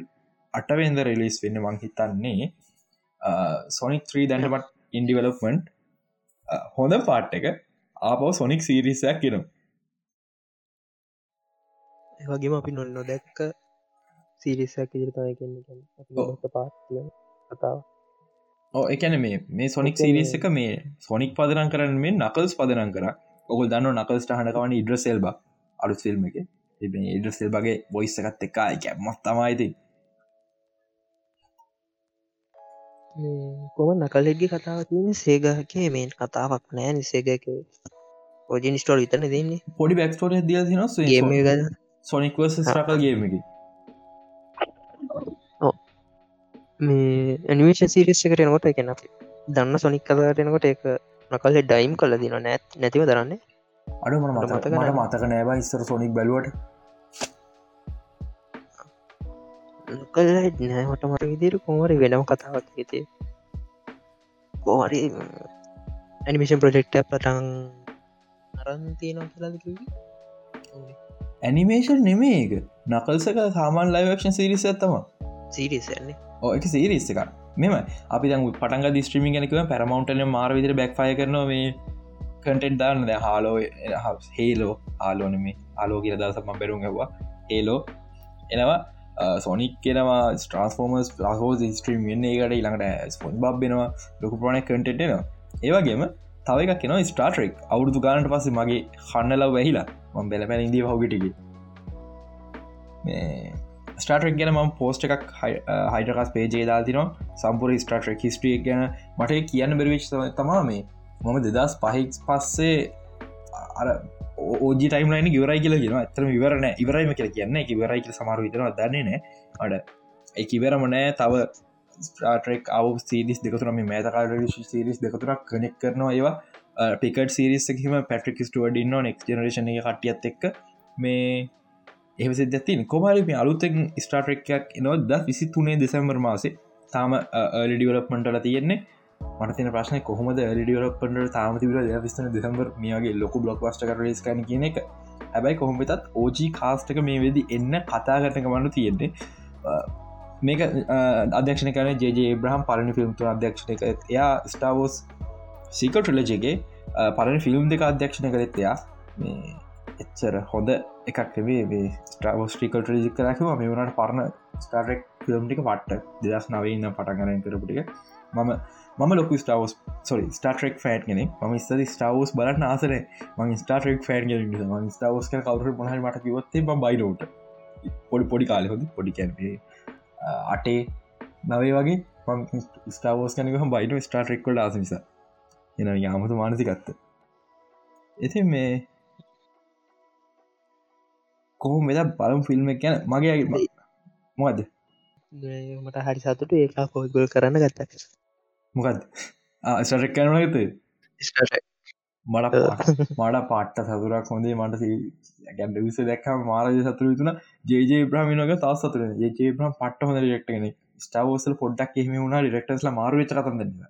අටවෙන්ද රිලිස් වෙන්න මං හිතන්නේ සොනික් ත්‍රී දැන්ටමට ඉන්ඩිවලපමන්ට් හොඳ පාට් එක. ආපව සොනික් සීරිසයක් කියෙන වගේම අපි නො නොදැක්ක සිරිසයක් ඉදිරිතය කියන්න. පාත්තිය කතාව. ඕ එකන මේ මේ සොනික් සිරිස් එක මේ සොනික් පදරන් කරන්න මේ නකල්ස් පදරන් කර. ඔකුල් දන්න නකල්ස්ට හනකවන ඉඩ්‍රසෙල්බ අලු ෆිල්ම් එක. ඉඩ්‍රසෙල් බගේ බොයිස් එකත් එකා එක මත් තමයිති කොම නකලෙඩ්ගි කතාව තියෙන සේගහකේ මේන් කතාවක් නෑ නිසේගක ෝජිනි ස්ටෝල් විතන දෙන්නේ. පොඩි බැක්ස්ටෝර දිය ග සොනික් රකල්ගේමකි මේ ඇනිවේෂන් සිරිස් කරනකොට එකන දන්න සොනික් කතාරෙනකොට එක නකල්ල ඩයිම් කල දින නැත් නැතිව දරන්නේ. අඩ මට මතක මතක නෑබ ඉස්සර සොනික් බැලුවට කල්ල නෑමට මට විදිර කොමරි වෙනම කතාවක් හිතේ. කෝහරි ඇනිමිෂන් ප්‍රජෙක්්ට පටන් අරන්තියනවා කියලාද ඇනිමේෂන් නෙමේක නකල්සක සාමාන් ලයිවක්ෂන් සිරිස ඇත්තම සිරිසන්නේ ඕ එක සිරිස් එක මෙම අපි දැ පටන් දිස්ත්‍රීමි ගෙනකව පැරමවන්ටන මාර විදිර බැක්ෆය කරනවා මේ කටෙන්් දාන්න. ද හාලෝ හේලෝ ආලෝනම ආලෝ කියර දසම බැරුම් ගවා ඒලෝ එනවා සොනික් කෙනවා ස්ට්‍රන්ස්ෆෝර්මස් ලහෝ ස්ට්‍රීම් වෙන්න ඒකට ඉළඟට ස්පොන් බබ්බෙනවා ලොකු ප්‍රණ කටෙන්ටෙනවා ඒවගේම තව එකක් කෙනවා ස්ටාටරෙක් අවුරදු ගානට පස්සේ මගේ හන්නලව වැහිලා ම බැලපැන ඉදී හවගටිගේ ස්ටාටක් ගැන ම පෝස්ට එකක් හයිටකස් පේජේ දාතිනවා සම්පුර ස්ටාටරක් හිස්ට්‍රිය ගැන. මට කියන්න බෙරවිච් තමා මේ. මම දෙදස් පහික් පස්සේ අර ඕජි ටයිම්ලයින ගවරයි කියල ගෙන ඇතරම ඉවරන ඉවරයිම කියල කියන්න. එක ඉවරයි කියල සමාරු විතර දන්නේ නෑ. අඩ එක ඉවරම නෑ. තව ස්ටාටරෙක් අව සිරිස් දෙකතුරම මේතකාට සිරිස් දෙකතුරක් කනෙක් කරනවා ඒවා. පිකට සිරිස් එකම පැට්‍රික් ස්ටුවඩ ඉන්න නෙක් ජනරේෂන කටියත් එක්ක. මේ එහසි දැතින් කොමරි මේ අලුතෙන් ස්ටාටරෙක්යක් නොද විසි තුනේ දෙසැම්බර් මාසේ. තාම ඩිවලප්මටල තියෙන්නේ. මනතින ප්‍රශ්නය කොහොමද ඩියලපට තාම තිබර විස්න දෙසම්බර් මේගේ ලොකු බ්ලොක් වස්ට කරස් කන කියන එක. හැබැයි කොහොමතත් ඕජී කාස්ටක මේ වෙදි එන්න කතා කරනක මන්නු තියෙන්නේ. මේක අධ්‍යක්ෂණ කන ජේ බ්‍රහම් පලනි ෆිල්ම්තු අධ්‍යක්ෂණ එක එයා ස්ටාවෝස් සීකටලජගේ පරණ ෆිල්ම් දෙක අධ්‍යක්ෂණ කරෙත්තයා මේ එච්චර හොඳ එකක් වේ ස්ටාවෝස්ට්‍රිකල් ්‍රජි කරකම මේ වනට පරණ ස්ටාරෙක් ෆිල්ම්ටික පට්ට දෙදස් නවන්න පටගරන කරපුටික මම ම ලොක ස්ටාවස් සොරි ස්ටාටරෙක් ෆෑට් ගෙන ම ස්තද ස්ටාවස් බලන්න ආසර ම ස්ටාටරෙක් ෆෑන් ම ස්ටාවස් කවර මහ මට කිවත්තේ බයිලෝට පොඩි පොඩි කාල හොද පොඩි කැන්පේ අටේ නවේ වගේ ස්ටාවෝස් කනක බයිට ස්ටාටරෙක්කොට ආස නිසා. එන යාමතු මානසිකත්ත ඉති මේ කොහොම මෙද බලම් ෆිල්ම් එක ගැන. මගේ මොකද මට හරි සතුට ඒ කොහගොල් කරන්න ගත්ත. මොකද ස්ටරෙක් කැන ඇත මට මට පට්ට සතුරක් හොඳේ මට ගැඩ විස දැක් මාරජ සතුර තුන ජේ බ්‍රමිනක තා සතුර ජේ බ්‍රම් පට්ට හොඳ ෙක්ටගෙන ස්ටාවෝසල් පොඩ්ඩක් එහම වුණ ඩෙක්ටස්ල මාරුව කතන්න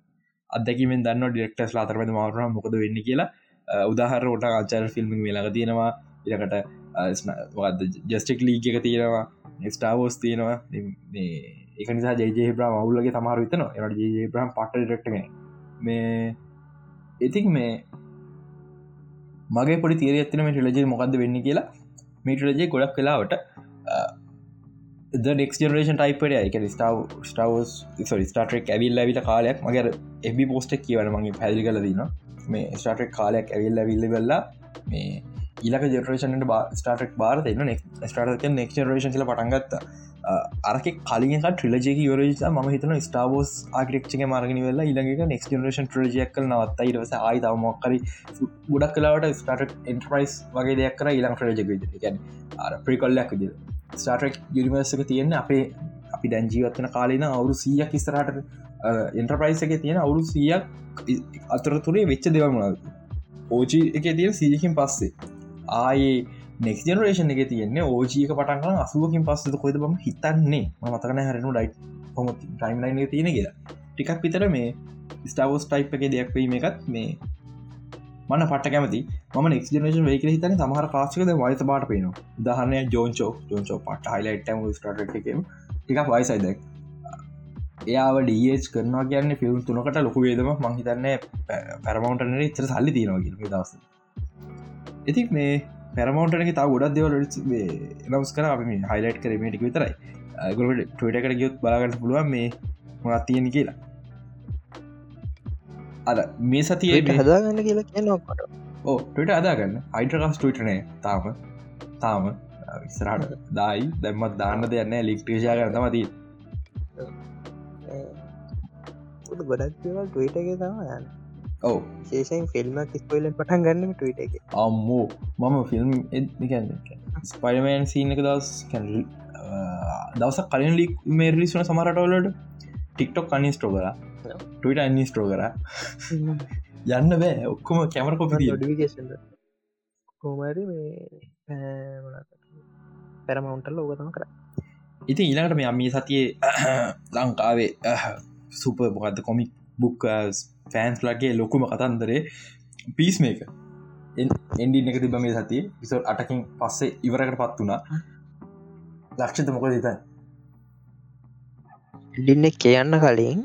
අදකිමෙන් දන්න ඩෙක්ටස් අතරපද මාරුණ මොකද වෙන්න කියලා. උදාහර ොට ආචර ෆිල්ම් වෙලාග තියෙනවා. ඉරකට ජස්ටික් ලීග එක තියෙනවා. ස්ටාවෝස් තියෙනවා එක නිසා ජේ බ්‍රම අවුල්ලගේ සමහර විතන එට ජේ බ්‍රම් පට ඩක්ටගෙන මේ ඉතින් මේ මගේ පොඩි තේර ඇතින මේ ටලජ මොකක්ද වෙන්න කියලා. මේටලජේ ගොඩක් කලාවට නෙක් ජනරේෂන් ටයිපට එක ස්ටාව ස්ටාවස් ස්ටාටෙක් ඇවිල් ඇවිල කාලයක් මගර එබි පෝස්ටක් කියවන මගේ පැදිි කල දන්න මේ ස්ටාටෙක් කාලයක් ඇවිල් ඇවිල්ල වෙල්ලා මේ ඊලක ජෙනරේෂන්ට ස්ටාටක් බාර න ස්ටාට නෙක් ජනරේෂන් කියල පටන්ගත්තා අරක කලින් ට්‍රිලජක යරජ ම හිතන ස්ටාවෝස් ආගරක්ෂක මාර්ගනි වෙල්ලා ඉළඟක නෙක් ජනරේෂන් ට්‍රජයක් කල නවත්ත. ඉටවස ආයි තවමක්කරි ගොඩක් කලාවට ස්ටාට එන්ට්‍රයිස් වගේ දෙයක් කර ඉළං ට්‍රජක ගැන ප්‍රිකොල්ලයක් විදි ස්ටාටක් යුනිවර්සක තියෙන අපේ අපි දැන්ජීවත්වන කාලන අවුරු සීයක් ස්තරට එන්ට්‍රපයිස් එක තියෙන අවුරු සීයක් අතර තුරේ වෙච්ච දෙවමුණද ඕජී එක තියෙන සීජකින් පස්සේ ආයේ නෙක් ජනරේෂන් එක තියන්නේ ඕජීක පටන්ග අසුවකින් පස්සද කොයිද බම හිතන්නේ? මතකන හරනු ඩයි් හොම ටයිම්ලයින් තියෙන කියලා. ටිකක් පිතර මේ ස්ටාවෝස් ටයිප් එක දෙයක්වීම එකත් මේ මන පට කැමති. ම නෙක් ජනේෂන් වේක හිතන සමහර කාශකද වයිත බාට පේන දහනය ජෝන්චෝ ජෝන්චෝ පට හයිලයිටම ස්ටට එකම ටිකක් වයිසයිදක් එයාව ඩියච් කරනවා කියන්න ෆිල්ම් තුනකට ලොකු වේදම මංහිතන්න පැරමවන්ටන ඉතර සල්ලි තියෙනවා කිය දවස ඉති මේ පැරමවන්ටන තා ගොඩක් දෙවල නවස් කර අපි හයිලයිට් කරමටික විතරයි ගොට ටට ගියොත් බලාගට පුළුවන් මේ මොනත් තියෙන කියලා අද මේ සතියට හදාගන්න කියලා කියනකොට ඕ ටට අදාගන්න අයිටකස් ටටනේ තාම තාම ඉස්සරහට දායි දැම්මත් දාන්න දෙයන්න ලික්ටේෂා කරතම දී ගොඩක් ටීට එක තම යන්න ඔව. ශේෂයෙන් ෆිල්ම ස්පොයිලන් පටන් ගන්නම ටීට එක. අම්මෝ මම ෆිල්ම් ස්පයිමන් සීන එක දස් කැනල් දවස කලින් ලික් මේ රිලිස්න සමරටවලට ටික්ටොක් අනිස්ටෝ කර. ටට අනිස්ටෝ කර. යන්න බෑ ඔක්කොම කැමර කොපි ඩිකේෂන් කෝමරි පැරමවුන්ටල් ඕගතම කර ඉති ඊලාට මේ අම්මී සතියේ ලංකාවේ සුප මොකක්ද කොමික් බුක් ෆෑන්ස් ලගේ ලොකුම කතන්දරේ පිස් මේක එන්ඩි එක තිබ මේ සතිය විසල් අටකින් පස්සේ ඉවරකට පත් වුණා. ලක්ෂත මොක දෙතයි ඩින්න කියන්න කලින්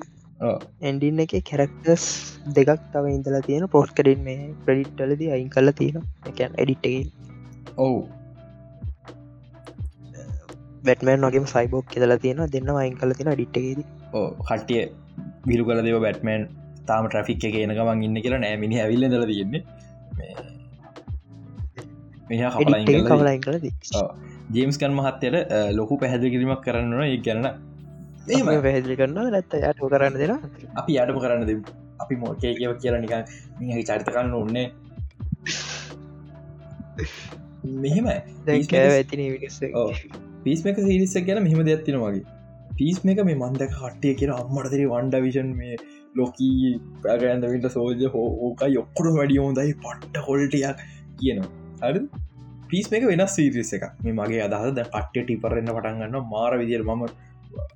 එන්ඩින්න එක කැරක්ටස් දෙකක් තව ඉඳලා තියෙන පෝස්් කරින් මේ ප්‍රඩිට්ටලද අයින් කල තියෙන එකන් එඩිට්ටගේ ඔවු. බැටමන් වගේ සයිබෝක් කෙදලා තියෙන දෙන්න අයින් කල තියෙන ඩිට්ටගේද ඕ කට්ටිය විරු කල දෙව බැටමන් තාම ට්‍රෆික් එක එනකමන් ඉන්න කියලා නෑමිනි ඇවිල්ල දල තියෙන්නේ. කලද ජේම්ස්කන් මහත්තයට ලොකු පැහැදිි කිරීමක් කරන්න ඒ ගැන ඒම පැහැදිලි කරන්න නැත්ත යට කරන්න දෙෙන අපි අඩම කරන්න දෙ අපි මෝකේ කියව කියලා නිකන් මිහි මෙහෙම දැන් කෑව ඇතින විනිස්ස පිස්මක සිරිස්ස ගැන මෙහම දෙයක්ත්තින වගේ පිස් මේක මේ මන්ද කට්ටිය කියෙන අම්මටතරේ වන්ඩ විෂන් මේ ලොකී පැගන්දවිට සෝජ හෝ ඕක යොක්කොට වැඩිය හොඳයි පට්ට හොල්ටයක් කියනවා. හරි පිස් මේක වෙනස් සීරිස එක මේ මගේ අදහද කට්ට ටිපරන්න පටන්ගන්න මාර විදිර මම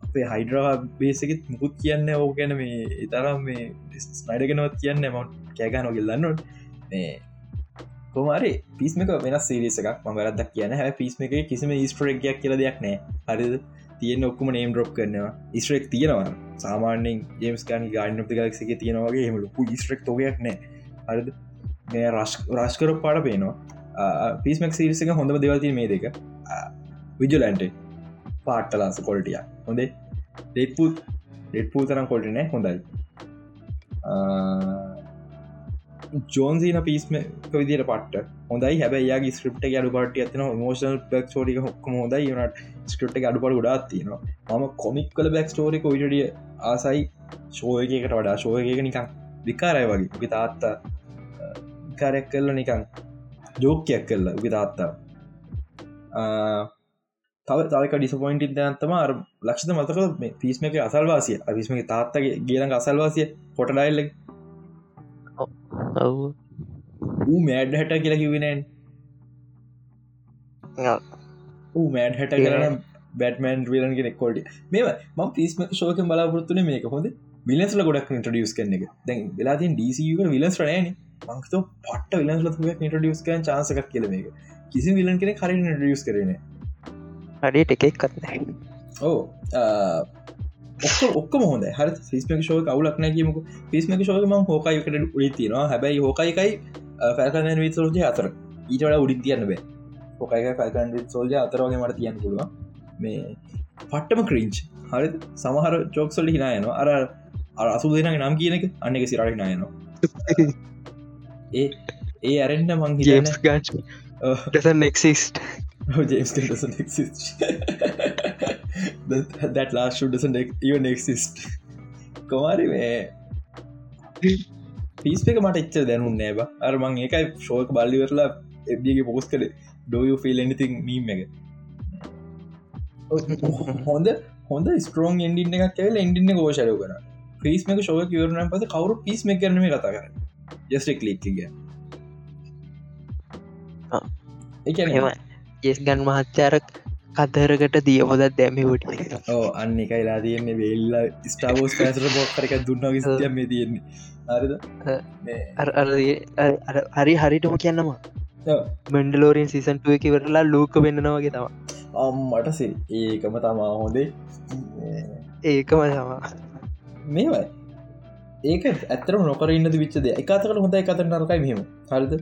අපේ හයිඩ්‍රා බේසකෙත් මුකුත් කියන්න ඕ ගැන මේ ඉතරම් මේ ස්නයිඩගෙනවත් කියන්න ම කෑගන ගෙල්ලන්නොත් මේ කොමරි පිස්මක වෙන සිරිස එකක්. ම වැරදක් කියන හැ පිස්ම එක කිසිම ස්ට්‍රේක්යක් කියල දෙයක් නෑ හරිද? තියෙන ඔක්කම නේම් ඩ්‍රොප් කරනවා. ස්ට්‍රෙක් තියෙනවා. සාමාන්‍යෙන් ජේම්ස්කන් ගාන ගක්ක තියෙනවගේ හෙමලු ස්ට්‍රෙක් තෝගයක් නෑ. හරිද? මේ රශ් රශ්කර පාඩ පේනවා. පිස්මක් සිරිසක හොඳම දෙවතින මේ දෙක. විජලන්ට පාට්ටලාස කොල්ටිය හොඳේ? ඩෙට්පු ඩෙට්පූ තරම් කොල්ටනෑ හොඳයි. ජෝන්සින පිස්ම විදිර පට හොඳයි. හැබයි ස්ක්‍රප්ට අඩු පට ඇතින මෝෂල් බක් ෝරික හොක්කම හොඳයි. යනට ස්ක්‍රප්ට අඩුපට ගොඩත් තියනවා. මම කොමික් කල බැක් ටෝරික විටිය ආසයි ශෝයකකට වඩා. ශෝයක නිකං විකාරය වගේ. උගේ තාත්තා විකාරයක් කල්ල නිකං ජෝකයක් කල්ල උගේ තාත්තා. තව තවක ඩිස්පොයින්ටි දයන්තම ලක්ෂත මතක පිස්ම එක අසල්වාසිය. පිස්ම තාත්තගේ ගේලඟ අසල්වාසිය පොටඩයිල්ල ඌ මෑඩ් හැට කියලා කිවෙනන් ඌ මෑඩ් හැට කරන බැටමන් විලන් කෙනෙක් කොල්ඩ මෙම ම පිස්ම ශෝක බලාපොරත්තුන මේක. හොඳ විලස්ල ගොඩක් ඉන්ට්‍රඩියස් කන එක. දැන් වෙලාතින් ඩීසික විලස් රනෑන මංකත පට විලස් ඉන්ට්‍රඩියස් කන් චාසකක් කියල මේක. කිසි විලන් කෙන කරින් ඩියස් කරන අඩට එකෙක් කත්න ඕ ඔක්ක හොද හ ිස්මක ශෝක අවුලක් නැකීමක පිස්මක ශෝකම හෝකයිකට උඩි තියෙනවා. හැබැයි හෝකයිකයි පැල්කන විත් සෝජය අතර ඊටට උඩින් තියන්න බෑ. හොකයික පැල්කන් සෝල්ජ අතරවගේ මට තියන්න පුළුව මේ පට්ටම ක්‍රීංච් හරි සමහර චෝක්සොල්ලි හිනායනවා අර අර අසු දෙන නම් කියනක අන්න එක සිරට හිනායනවා ඒ ඒ ඇරෙන්න්න මං ඩසන් නෙක්සිස්ට exist that, that last shoe doesn't even exist. කොමාරි මේ? පිස්පක මට එච්ච දැනු නෑබ අරමං ඒකයි ශෝක බල්ලිවරලා එබගේ පෝස් කළේ ඩෝය ෆිල් එනිතින් මීම එක? හොඳ හොඳ ස්ටරෝන් එන්ඩින්න එකක් කියල එන්ඩින්න ගෝෂරය කර පිස්මක ශෝක කිවරන පස කවරු පිස්ම කරනම කතා කර ජස්ට කලික්ක ඒ ජෙස් ගන් මහත්්‍යාරක් කතරකට දිය හොදත් දැමවට ඕ අන්න එක ඉලා තියන්නේ. වෙල්ල ස්ටාවෝස් පැසර බොක්කරක දුන්න විස්තිය මේ තියෙන්නේ. හරි හරිටම කියන්නවා මෙන්ඩලෝරින් සිසන්ටුව එක වෙරලා ලූක වෙන්නනවගේ තම අම්මටසේ ඒකම තමා හොඳේ. ඒකම තමා. මේවයි. ඒක ඇතර නොකර ඉන්න විච්චද එකතකට හොඳ එකත නරකයි මෙම හරිද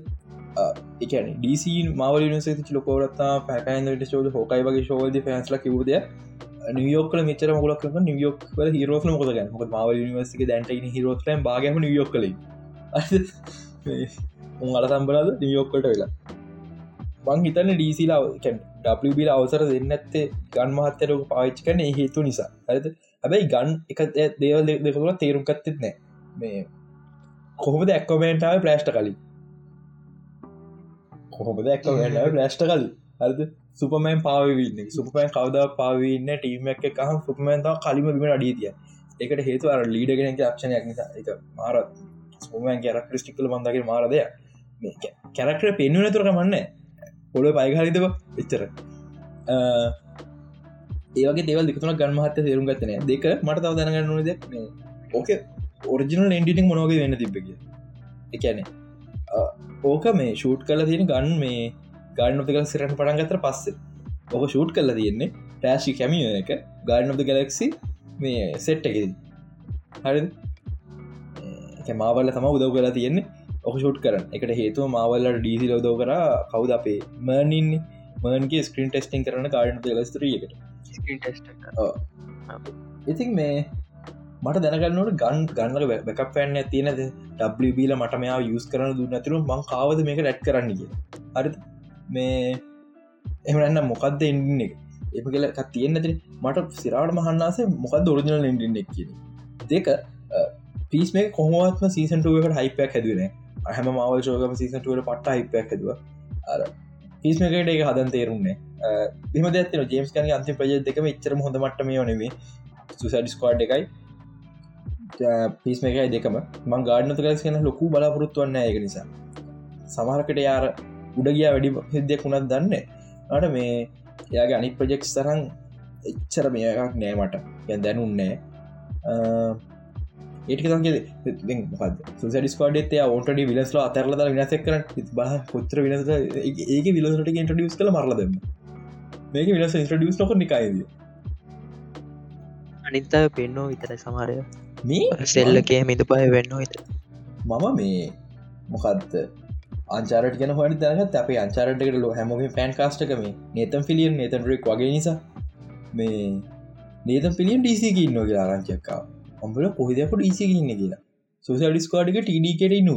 එකන ඩීසි මවල නිසති ලොකෝරත්තා පැකයින්ට ෝද හෝකයි වගේ ශෝද පැන්ස්ල කිවූද නියෝකල මෙචර මගලක් නියෝක් හිරෝන මොද ගැන මොක මවල නිවසික දැන්ට හිරෝස්ලම් බාගම නියෝක් කල උන් අල සම්බලද නියෝක්කට වෙලා බං හිතන්න ඩීසිලා ඩබල් අවසර දෙන්න ඇත්තේ ගන් මහත්තරක පාච්ච කන හේතු නිසා. ඇත හැබැයි ගන් එක දේවල් දෙකතුල තේරුම් කත්තෙත් නෑ මේ කොහොමද ඇක්කමෙන්ටාව ප්‍රේෂ්ට කලින්? කොහොමද ඇක්කමෙන්ටාව ප්‍රේෂ්ට කලින් ඇද සුපමෑන් පාවන්න සුපමෑන් කවද පාවන්න ටීම එක කහම් සුපමෑන්තාව කලිම බිම අඩිය තිය එකට හේතු අර ලීඩගෙන ක්ෂණයක් නිසා. එක මාරත් සුපමෑන් කැරක් ටික්කල බන්දගේ මාරදය කැරක්ටර පෙන්ු නතුරක මන්න පොල පයිහරිදව එච්චර. ඒවගේ දෙවල් දෙකතුන ගන්මහත්ත තේරුම් ගත්තනය දෙක මට තව දැනගන්න නොද ඕක ඔරිජිනල් එන්ඩිටික් මොනෝග වෙන්න තිබ්බක එකන ඕක මේ ෂූට් කල තියෙන ගන්න මේ ගන්න ක සිරට පටන් ගතර පස්සේ. ඕක ෂූට් කල්ල තියෙන්නේ රෑශි කැමිය එක ගාඩන of ගලක්සි මේ සෙට් එකෙද. හරි මාවල්ල තම උදව් කලා තියෙන්නේ ඔක ෂුට් කරන එකට හේතුව මාවල්ලට ඩීසි ලෝදෝ කර කවුද අපේ මර්නින්නේ මර්න්ගේ ස්ක්‍රීන් ටෙස්ටිං කරන කාඩන ලස්තරීකට ඉතින් මේ මට දැනගන්නට ගන් ගන්නල බැකක් පෑන්න තියෙනද ඩබ්ල මට මෙයා යස් කරන දුන්නතුරු මං කාවද මේක රැට් කරන්න කිය හරි. මේ එමන්න මොකක්ද එන්ඩින්න එක? එම කියල තියෙන්න්නති මට සිරාට මහන්නාස මොකක් දොරජනල් එන්ඩින්න එක් කිය දෙක පිස් මේ කොහොමත්ම සීසන්ටුවකට හයිපයක් හැදුවනේ හැම මවල් ෝගම සීසන්ටුවට පට්ට හිපයක් හැදව. අර පිස්මකට එක හදන් තේරුන්නේ එම ඇත්තන ජේම්ස් කන අන්ති ප්‍රජ දෙකම එච්චර හොඳ මටම යොනෙවේ සුසඩ ස්කවාඩ් එකයි. පිස් මේකයි දෙකම මං ගාඩනත කලස් කියන ලොකු බලාපොරොත්තුවන්න එක නිසා. සමහරකට යාර උඩගිය වැඩි හිදයක් වුණත් දන්න අට මේ එයාගේ අනි ප්‍රජෙක්් සරන් එච්චර මේකක් නෑමට ගැ දැනුන්නේ ඒටික සුසඩ ස්කඩ ඔට විලස්ල අතරල විනසක් කර බහ කොච්චර විනස ඒක විලසට ඉන්ටඩියස් කළ මරලදම මේක විලස ඉන්ට්‍රඩියස් නොක නිකායිද අනිත පෙන්නෝ විතර සමාරය මේ සෙල්ලකේ මිතු පය වෙන්න විත මම මේ මොකක්ද අංචාරට ගෙන හොනි දරගත් අපේ අංචාරටකට ලො හැමෝගේ පෑන් කාස්ටකම නතම් ෆිලියන් නතන්රෙක් වගේ නිසා. මේ නේතම් පිලියන් ඩීසික ඉන්නගේ ආරංචක්කාව ඔඹල කොහිදක ඩීසි ඉන්න කියලා. සුසල් ඩිස්කාඩික ටඩකට නු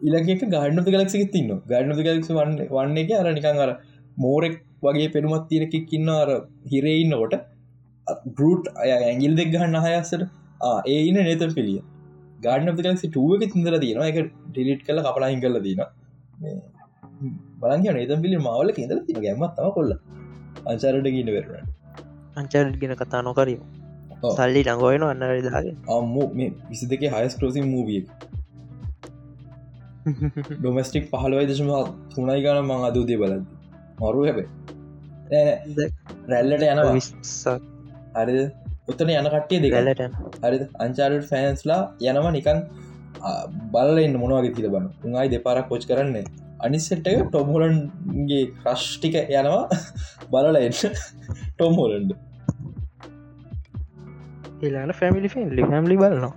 ඉලක ගාඩන ගලක්සි තින්න ගඩන ගලක්ස වන්න වන්න එක අර නිකං අර මෝරෙක් වගේ පෙනුමත් තියරකෙක් ඉන්න අර හිරෙඉන්නකොට බරුට් ඇගිල් දෙක් ගහන්න හයස්සට ඒ ඉන්න නේතල් පිළිය. ගාඩන ගලක්සි ටුවක තිදර තියෙන එක ඩිලිට් කල කපලාහින් කල දීන බලග නේත පිලි මවල ඉදල තින ගැමත්තම කොල්ල අංචාරට ගන්න වෙරුණ අංචාරට ගෙන කතා නොකරීම. සල්ලි නගොයන අන්නරදාගේ අම්ම මේ විසි දෙක හයස් ක්‍රෝසි මූවිය ඩොමස්ටික් පහලවයි දශම තුනයි ගන මං අදූදේ බලද මරු හැබේ රැල්ලට යන විස්සක් හරි. උත්තන යන කට්ටිය දෙකලට හරි අංචාරට ෆෑන්ස්ලා යනම නිකන් බලන්න මොනවගේ තිල බන්න උන්යි දෙපාරක් පොච් කරන්නේ. අනිස්සට ටොම්හොලන්ගේ ක්‍රශ්ටික යනවා. බලල එන්න ටොම්හොලන්ඩ එලාන ෆැමිලි ෆිල්ලි හැම්ලි බලනවා.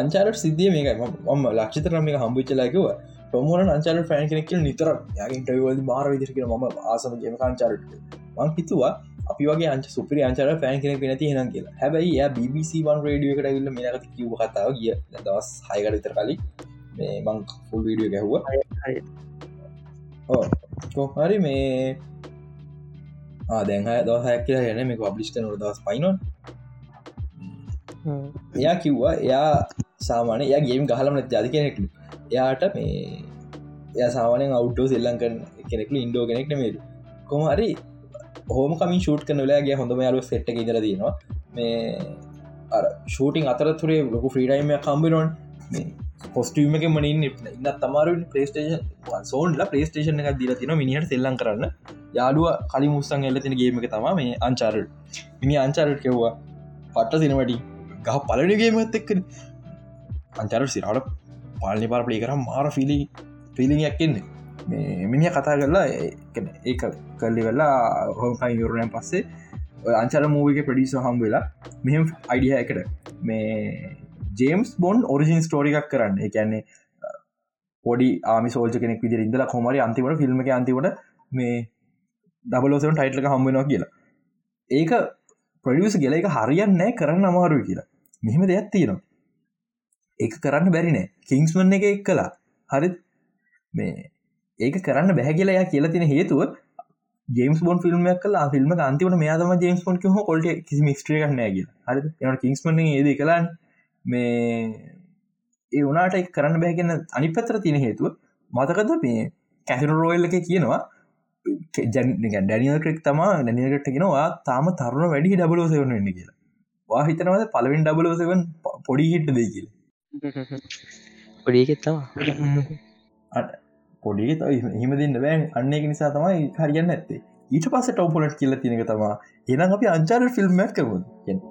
අංචාරට සිද්ධිය මේක ම ලක්ෂතරම මේ හම්බිච්චලාකිව ටොමෝන අංචාර ෆෑන් කෙනෙක් නිතර යාගේටවද මාර විදිරක ම ආසම ගේම අංචාරට මං හිතුවා අපි වගේ අංච සුපරි අංචාර ෆෑන් කෙනෙක් නැති හෙන කියලා. හැබයි ය BBC1 රඩිය එකට ඉල්ල මේනක කිව කතාව ගිය දවස් හයකට විතර කලින් මේ මං ෆුල් වීඩියෝ ගැහුව හරි මේ ආදැහ දහයක් කියලා යන මේ පබ්ලිස්ට නො දවස් පයිනොන් එයා කිව්වා එයා සාමානය එයා ගේම් ගහලම ජාති කෙනෙක්ලු එයාට මේ එය සාමානෙන් අවුටෝ සෙල්ලං කන කෙනෙක්ලු ඉන්ඩෝ කෙනෙක් නෙමේද කොමහරි හෝම කමින් ෂූට් කන වෙලාගේ හොඳම යාලු සෙට්ට ඉදර දනවා මේ ෂූටිං අතරතුරේ ලොකු ෆ්‍රීඩයිම කම්බිනොන් මේ පොස්ටම එක මනින් ඉන්න තමාර පලේස්ටේෂන් සෝන්ල පලේස්ටේෂන එක දිල තින මිනිහට සෙල්ලන් කරන්න. යාලුව කලි මුස්සන් එල්ල තින ගේමක තම මේ අංචාරට මිනි අංචාරට කෙව්වා පට්ට සිනවටි ගහ පලනගේමත් එක්ක අංචාරට සිරාට පාලනි පාර පලි කර මාර ෆිලි පිලියක් එන්නේ. මේ මිනිිය කතා කරලා ඒ කල්ලි වෙල්ලා හෝකයි යුරුණයන් පස්සේ අංචර මූවික ප්‍රඩිස හම් වෙලා මෙහම අයිඩිය එකට මේ ජේම්ස් බොන්් ඔරිජින් ස්ටෝරිකක් කරන්න. එකන්නේ පොඩි ආමි සෝල්ජ කෙනෙක් විදි ඉදල කොමරි අන්තිවට ෆිල්ම් එක අන්තිවට මේ ඩබලෝසන ටයිටලක හම්බෙනවා කියලා. ඒක ප්‍රඩියස් ගෙල එක හරියන්නෑ කරන්න අමාරුව කියලා. මෙහෙම දෙයක් තියෙනවා. ඒක කරන්න බැරිනෑ කිංස්මන් එක එක් කලා හරි මේ ඒක කරන්න බැහැගලයා කියලා තින හේතුව ජේම්ස් බොන් ෆිල්ම්මක් කලා ෆිල්ම් අන්තිවට මෙයාදම ජේම්ස් පොන් හෝ කොල්ට කිසි මිස්ට්‍රිය නෑගල හරි එට කිංස්මන ඒද කලාන් මේ ඒ වනාට කරන්න බැගෙන අනි පතර තියෙන හේතුව මතකද? මේ කැසින රෝයල් එක කියනවා ඩැනියල් ක්‍රෙක් තම නැනිකට ගෙනවා තාම තරුණ වැඩි ඩබලෝසවන වෙන්න කියලා. වා හිතනවද පලවෙන් ඩබලෝසවන් පොඩි හිට්ට දෙයි කියල? පොඩිගෙත්තවා පොඩි හිම දෙන්න බෑ. අන්න එක නිසා තමයි හරියන්න ඇත්තේ ඊට පස ටවපොලට කියල තිනක තමා එනම් අපි අංචාර ෆිල්ම්මක් කරමු.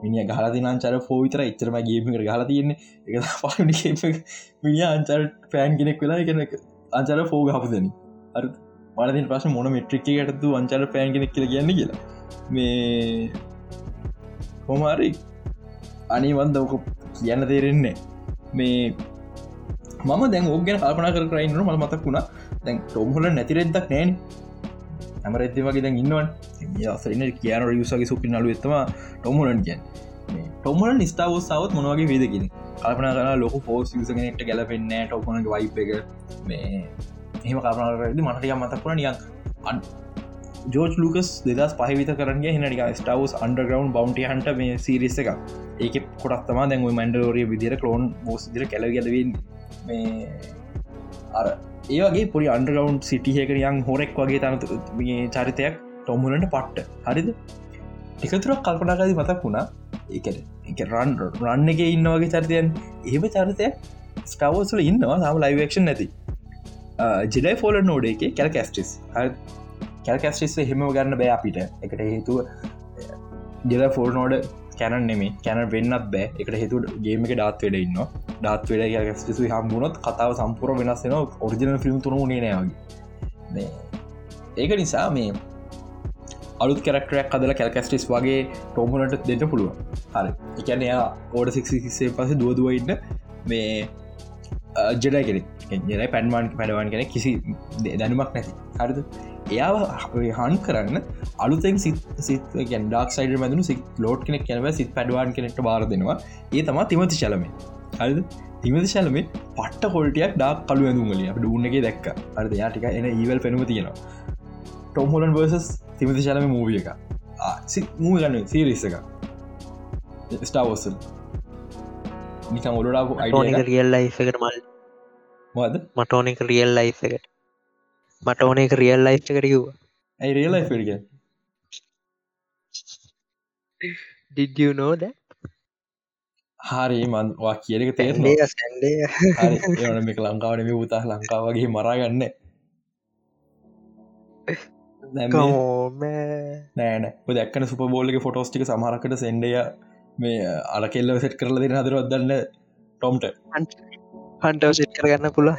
මිනි ගහල අංචාර ෆෝවිතර එච්චරම ගේම ගහල තියන්නේ. එක. ප මිනි අංචාර පෑන් කෙනෙක් වෙලා එකන අංචාර ෆෝ හපදන අර මනතින් ප්‍රශ මොන මෙට්‍රික්කයටතු අංචාර පෑන් කෙනෙක් කියල කියන්න කියලා. මේ හොමාරි අනිවන්ද ඕක කියන්න තේරෙන්නේ මේ මම දැන් ඕගෙන කල්පන කර කරයින්න ම මතක් වුණා. දැන් ටොම්හොල නැතිරෙද්දක් නෑන. ඇම රැති වගේ දැන් ඉන්නවන්. සරන කියන රියසගේ සුපි නලු එත්තම ටොම්හොලන් කියන් ටොමල නිස්ථාව සවත් මොනවගේ වේදකින කල්පන කර ලොක ෆෝස් යසගෙනට ගැලපෙන්න ටොපන වයිප එක. මේ එහෙම කල්පනරද මටටිය මතක්ුණ නියන් අන් ජෝජ් ලුකස් දෙදස් පහිවිත කරන්න හෙනනික ස්ටවස් අන්ඩග්‍රවන්් බවන්ටි හන්ට මේ සිරිස්ස එක ඒක කොටත්තම දැන් මන්ඩෝරිය විදිර කලෝන් බෝස් දිර කැලගලවෙන්න මේ අර ඒවගේ පොඩි අන්ඩරවන්් සිටියකරියන් හොරෙක් වගේ තන චරිතයක් ටොමුලට පට්ට. හරිද? එකතුරක් කල්පනාකාදී මතක් වුණා. එක එක රන් රන්න එක ඉන්නවගේ චරිතයන්. එහෙම චරිතයක් ස්ටවස්ල ඉන්නවා. සම ලයිවක්ෂන් නැති. ජෙඩයි ෆෝල නෝඩ එක කැල් කස්ටිස් කැල්කස්ටිස් හෙම ගන්න බෑ අපිට. එකට හේතුව ජෙල ෆෝල් නෝඩ කැන නෙමේ කැන වෙන්නත් බෑ. එකට හේතු ගේම එක ඩාත් වෙඩ ඉන්න ඩාත් වෙඩ ස්ටිසු හම්බුණොත් කතාව සම්පුර වෙනස්සෙන ඔරිජිනල් ෆිල්ම් තුරු නේනයාගේ ඒක නිසා මේ අලුත් කරක්ටරයක් කදල කැල්කස්ටිස් වගේ ටෝමලට දෙන්න පුළුව හරි. එකන එයා ඕඩ සික්සේ පස දුවදුවඉන්න මේ ජෙඩ කෙනෙ ජෙරයි පැන්මාන් පැඩවන් කෙන කිසි දැනුමක් නැති. හරිද? එයා හන් කරන්න අලුතෙන් සිත් සිත් ඩක් සයිඩ මැදනු සිත් ලෝට් කෙනෙක් කැනව සිත් පැඩවාන් කෙනෙක්ට බාර දෙනවා. ඒ තම තිමති චලම හරිද? තිමති ශලම පට්ට කොල්ටියක් ඩක් කලු ඇඳුමලිය අප උන්නගේ දැක්ක. අරද යාටික එන ඒවල් පෙනුම තියෙනවා. ටොම්හොලන් වර්සස් තිමති ශලම මූවිය එක මූ ගන්න සීරිස්ස එක ස්ටාවෝසල් නිකම් ඔලුඩාපු අයිඩ රියල් ලයි් එකට මල් මද මටෝනෙක රියල් ලයි් එකට මට ඕන එක රියල් ලයි් එකට කිව්වා. ඇයි රියල් ලයි් ඩිය did you know that? හරි මන්වා කියලක තේර මේක ලංකාවන මේ උතා ලංකාව වගේ මරාගන්න. නෑන දැක්කන සුප බෝලක ෆොටෝස්ටික සමහරකට සෙන්ඩය මේ අල කෙල්ල සෙට් කරල දෙන හදරවදන්න ටොම්ට හන්ටව සිට් කරගන්න පුළ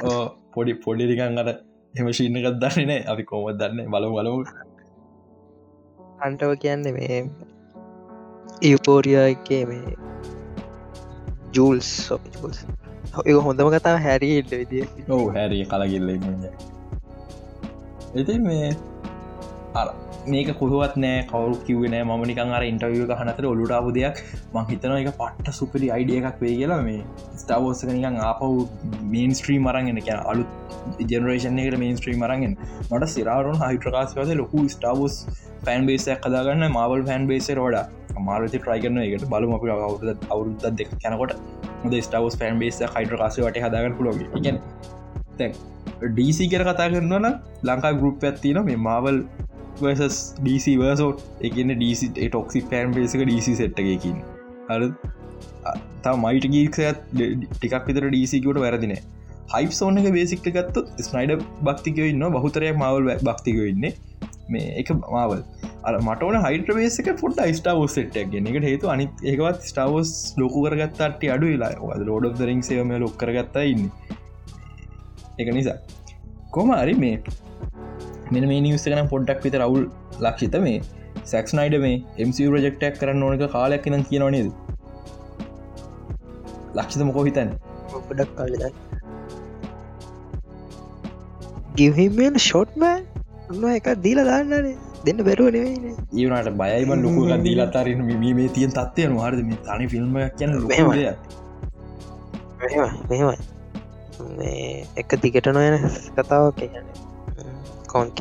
පොඩි පොඩිරිකන් අට එම ශීන එකත් දන්නේ නෑ. අපි කෝමත් දන්න? බලු බලමු. අන්ටව කියන්න මේ යුපෝරිය එකේ මේ ජූල්ස් සොපිස් ඒ හොඳම කතාව හැරි ඉල්ල විදිිය ඔහු හැරි කලගිල්ල ඉති මේ අර මේක කොහුවත් නෑ කවරු කිවන ම නිකන් අර ඉන්ටවිය හනතර ඔලුටාපු දෙයක්. මං හිතන එක පට්ට සුපරි අයිඩිය එකක් වේ කියලා මේ ස්ටාවෝසක නිකන් ආපව් මේන් ස්ත්‍රී මරගෙන කිය අලුත් ජනරේෂන් එකට මේන් ස්ත්‍රී මරගෙන් මට සිරාරුන් හයිට්‍රකාස්වද ලොකු ස්ටාවස් ෆෑන් බේසයක් කදාගන්න මවල් ෆෑන් බේසර ෝඩ මාරති ට්‍රයිගන්න එකට බලම අප අවුද අවුරුද්ද දෙක කැනකොට හොද ස්ටාවස් ෆෑන් බේස හයිට්‍රකාසය වට හදාගන්න පුලොග ඉගැන් තැන් ඩීසි කර කතා කරන්නවන ලංකා ගරුප් ඇත්තින මේ මාවල් වර්සස් ඩීසි වර්සෝට් එකන්න ඩීසි ටොක්සි පෑන් පේසක ඩීසි සෙට්ටකින් හර තා මයිට ගීක්සත් ටිකක් විතර ඩීසිකට වැරදින හයිප සෝන එක බේසික්ට ගත්තු ස්නයිඩ භක්තිකව ඉන්න බහතරයක් මවල් බක්තික ඉන්න. මේ එක මාවල් අර මටන හයිට බේසක පොට ස්ටාවෝ සෙට්ක් ගෙන. එකට හේතු අනි ඒකවත් ස්ටාවෝස් ලොකු කරගත්තට අඩු වෙලා. ලෝඩ දරින් සේම ලොක් කරගත්තා ඉන්න. එක නිසා. කොම අරි මේ මෙන මේ නිවස කන පොඩ්ඩක් විත රවුල් ලක්ෂිත මේ සැක්ස්නයිඩ මේ එම ප්‍රජෙක්ටක් කරන්න ඕනක කාලයක් නම් කියනවනේද ලක්ෂිත මොකෝ හිතන් ගොඩක් කල්ලද ගිවහිමෙන් ෂොට්මෑ උන්න එක දීල දාන්නනේ. දෙන්න බැරුව නෙවෙයින ඒනට බයයිම ලොකු දීලතාරන මේ තියන් තත්වය නොහරද මේ තනි ෆිල්ම් කියන ලොකය මෙමයි එක දිගට නොයන කතාවක් කියන්න කෝන්ක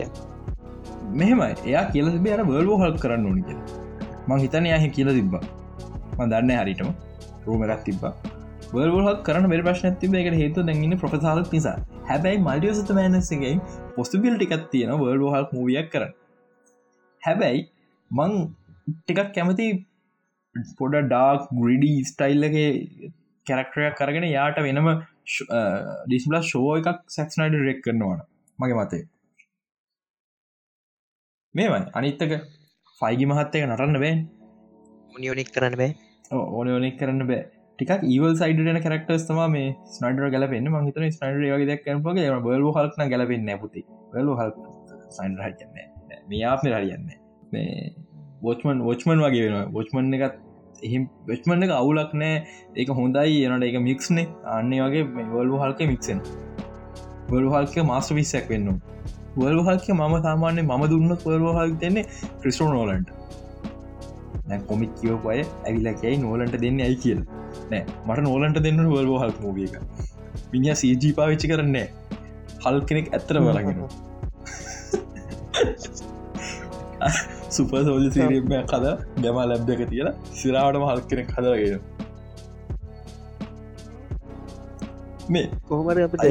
මෙහෙමයි. එයා කියල බේර බල්ෝ හල් කරන්න ඕනි කිය මං හිතන යාහ කියල තිබ්බා. ම දන්න හරිටම රූමරත් තිබ්බා. වල්හක් කරන බෙර ප්‍රශ්න තිබ එකට හේතු දැගන්න ප්‍රසාල නිසා හැබැයි මල්ඩියසත මෑනසගේ පොස්ටිබිල් ටිකත් තියෙන වර්ඩ හක් මූවියක් කරන්න. හැබැයි මං ටිකක් කැමති පොඩ ඩාක් ග්‍රඩී ස්ටයිල්ලගේ කැරක්ටරයක් කරගෙන යාට වෙනම ඩිස්බල ෂෝ එකක් සැක්ස්නයිඩ රෙක් කරනවාන මගේ මතේ. මේමයි අනිත්තක ෆයිගි මහත්තයක නටන්න බෑ නියෝනික් කරන්න බෑ. ඕන ඕනෙක් කරන්න බෑ. ටික් ඒවල් සයිඩන කරක්ටස් තම මේ ස්නඩර ගලපෙන්න්න මහිතන ස්නඩ වගේ කැනපගේ බල හල්න ගලපෙන්න්න පුති. බල හල් සයින් හයන්න මෙයාප හරියන්න මේ වෝච්මන් වෝච්මන් වගේ වෙන වෝච්මන් එකත් එහි වෙච්මන් එක අවුලක් නෑ. ඒක හොඳයි එනට එක මික්ස්නේ අන්නේ වගේ වල්ු හල්ක මික්සෙන් වලු හල්ක මාස්ට විස්සක් වෙන්න වල්ු හල්ක මම සාමාන්‍ය මම දුන්න හල් දෙන්නේ ක්‍රිස්ටෝ නෝලන්ට කොමික් කියෝපය ඇවිලකයි නෝලන්ට දෙන්න ඇයි කියල්. නෑ මට නෝලන්ට දෙන්න වල්ෝ හල් මූිය එක. මිනිිය සජී පාවිච්චි කරන්නේ හල් කෙනෙක් ඇත්තර බලගෙන සුප සෝජ සිරීම කද ගැම ලැබ්දක තියලා සිරාවටම හල් කෙනෙක් හදරගෙන මේ කොහමර අපට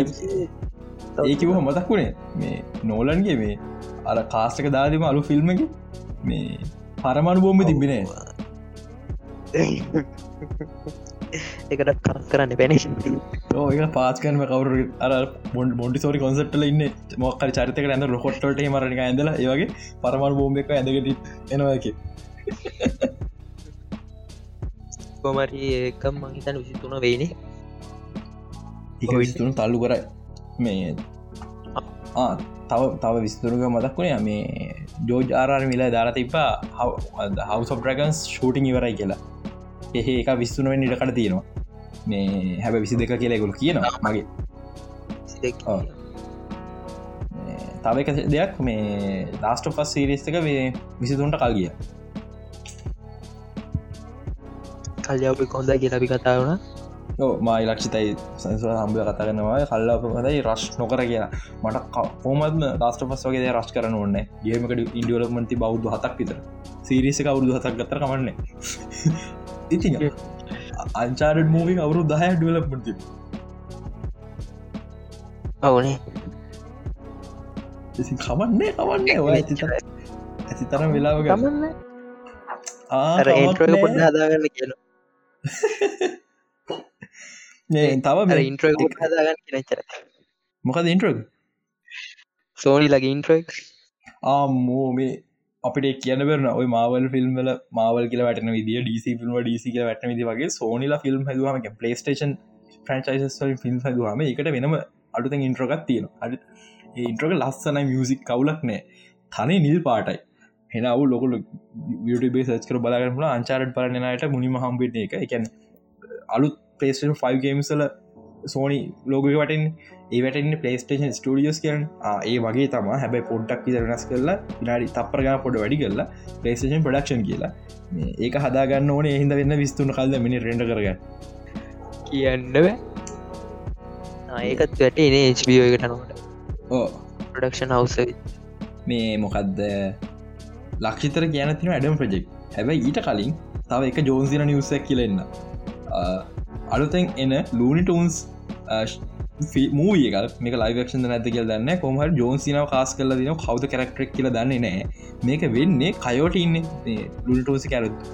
ඒකිව මතක් වුණේ මේ නෝලන්ගේ මේ අර කාස්ටක දාදම අලු ෆිල්ම්මක මේ පරමණු බෝම්ම තිබෙන එකට කර කරන්න පැන ඒක පාස්කනම කවරු අර බොන්ඩ බොන්ඩි සෝරි කොන්සට්ල ඉන්න. මොක්කර චරිතක ඇඳ රොකොට්ට මරණ ඇඳල ඒවගේ පරමණ බෝම්බ එක. ඇඳගට එනවාක කොමරි ඒකම් මහිතන් විසිතුන වෙයිනේ. එක විසිතුන තල්ලු කරයි මේ තව තව විස්තුරක මතක් වුණේ මේ ජෝජ් ආරාර මිලා දාලා තිබා හවස් ඔබ්‍රගන්ස් ෂූටිං ඉවරයි කියලා. එහ එක විස්තුනුවෙන් ඉඩකට තියෙනවා. මේ හැබ විසි දෙක කියලෙකුල් කියනවා මගේ. තව එක දෙයක් මේ ලාස්ට ෆස් සිරිස්තක මේ විසිතුන්ට කල් ගිය. කල්යාපි කොඳ කියලබි කතාවන මයි ලක්ෂිතයි සංසුව හම්බ කතාගන්නවා කල්ලාප හදයි රශ් නොකර කියෙන මට කෝමත්ම ලාස්ට පස් වගේ රශ් කරන ඕන්න ගේමකට ඉන්ඩියලමන්ති බෞද්ධ හතක් විතර. සිරිසික අවුදු හතක් ගතර කමන්නේ ඉති අංචාඩ මූවි අවුරු දහය ඩලපමති අවනේ කමන්නේ කමන්නේ ඇති ඇති තරම් වෙලාව ගමන්න ඒට්‍ර පොඩ හදාගන්න කියන තව ඉන්ට්‍ර හදාගන්න කියනචර මොකද ඉන්ට්‍රක් සෝනි ලගේ ඉන්ට්‍රක් ආමෝ මේ අපිට කියන බරන ඔය මාවල් ෆිල්ම්ල මාවල් කියල වැටන විදිිය ඩීසි ෆිල්ම් ඩීසි කියල වැටන විදි වගේ සෝනිලා ෆිල්ම් හදුවම පලේස්ටේෂන් ෆ්‍රන්චයිස් ෆිල්ම් හදුවම එකට වෙනම අඩුත ඉන්ට්‍රකත් තියෙන අඩ ඉන්ට්‍රක ලස්සන මියසික් කවුලක් නෑ. තනේ නිල් පාටයි. හෙන අවු ලොකු බේ සච්කර බලාගරල අංචාරට පරණනයට මුනිම හම්බෙට එක එකැන අලුත් පලේස්ටන් 5 ගේම්සල සෝනි ලෝග වටෙන් ඒවටන්න පලේස්ටේෂන් ස්ටඩියස් කරන ඒ වගේ තම හැබයි පොඩ්ඩක් විතරනස් කරලා නාඩි තපරගා පොඩ වැඩි කරලා පලේස්ටේෂන් පඩක්ෂන් කියලා. ඒක හදාගන්න ඕන. එහිද වෙන්න විස්තුන කල්ද මිනි රෙන්ඩ කරගන්න. කියන්න ඒකත් වැට එන HBෝ එකට නොට. ඕ ප්‍රඩක්ෂන් හවස මේ මොකක්ද ලක්ෂිතර කියන තින ඇඩම් ප්‍රජෙක් හැබයි ඊට කලින් තව එක ජෝන්සින නිවසක් කියලෙන්න අලුතෙන් එන ලූනි ටූන්ස් මූියක මේ ලයිවක්ෂන් නැති කියල දන්න කොමහ ජෝන්සිනාව කාස් කල දින කවද කරක්ටරක් කියල දන්නේ නෑ මේක වෙන්නේ කයෝට ඉන්න. ලුල්ටෝසි කැරත්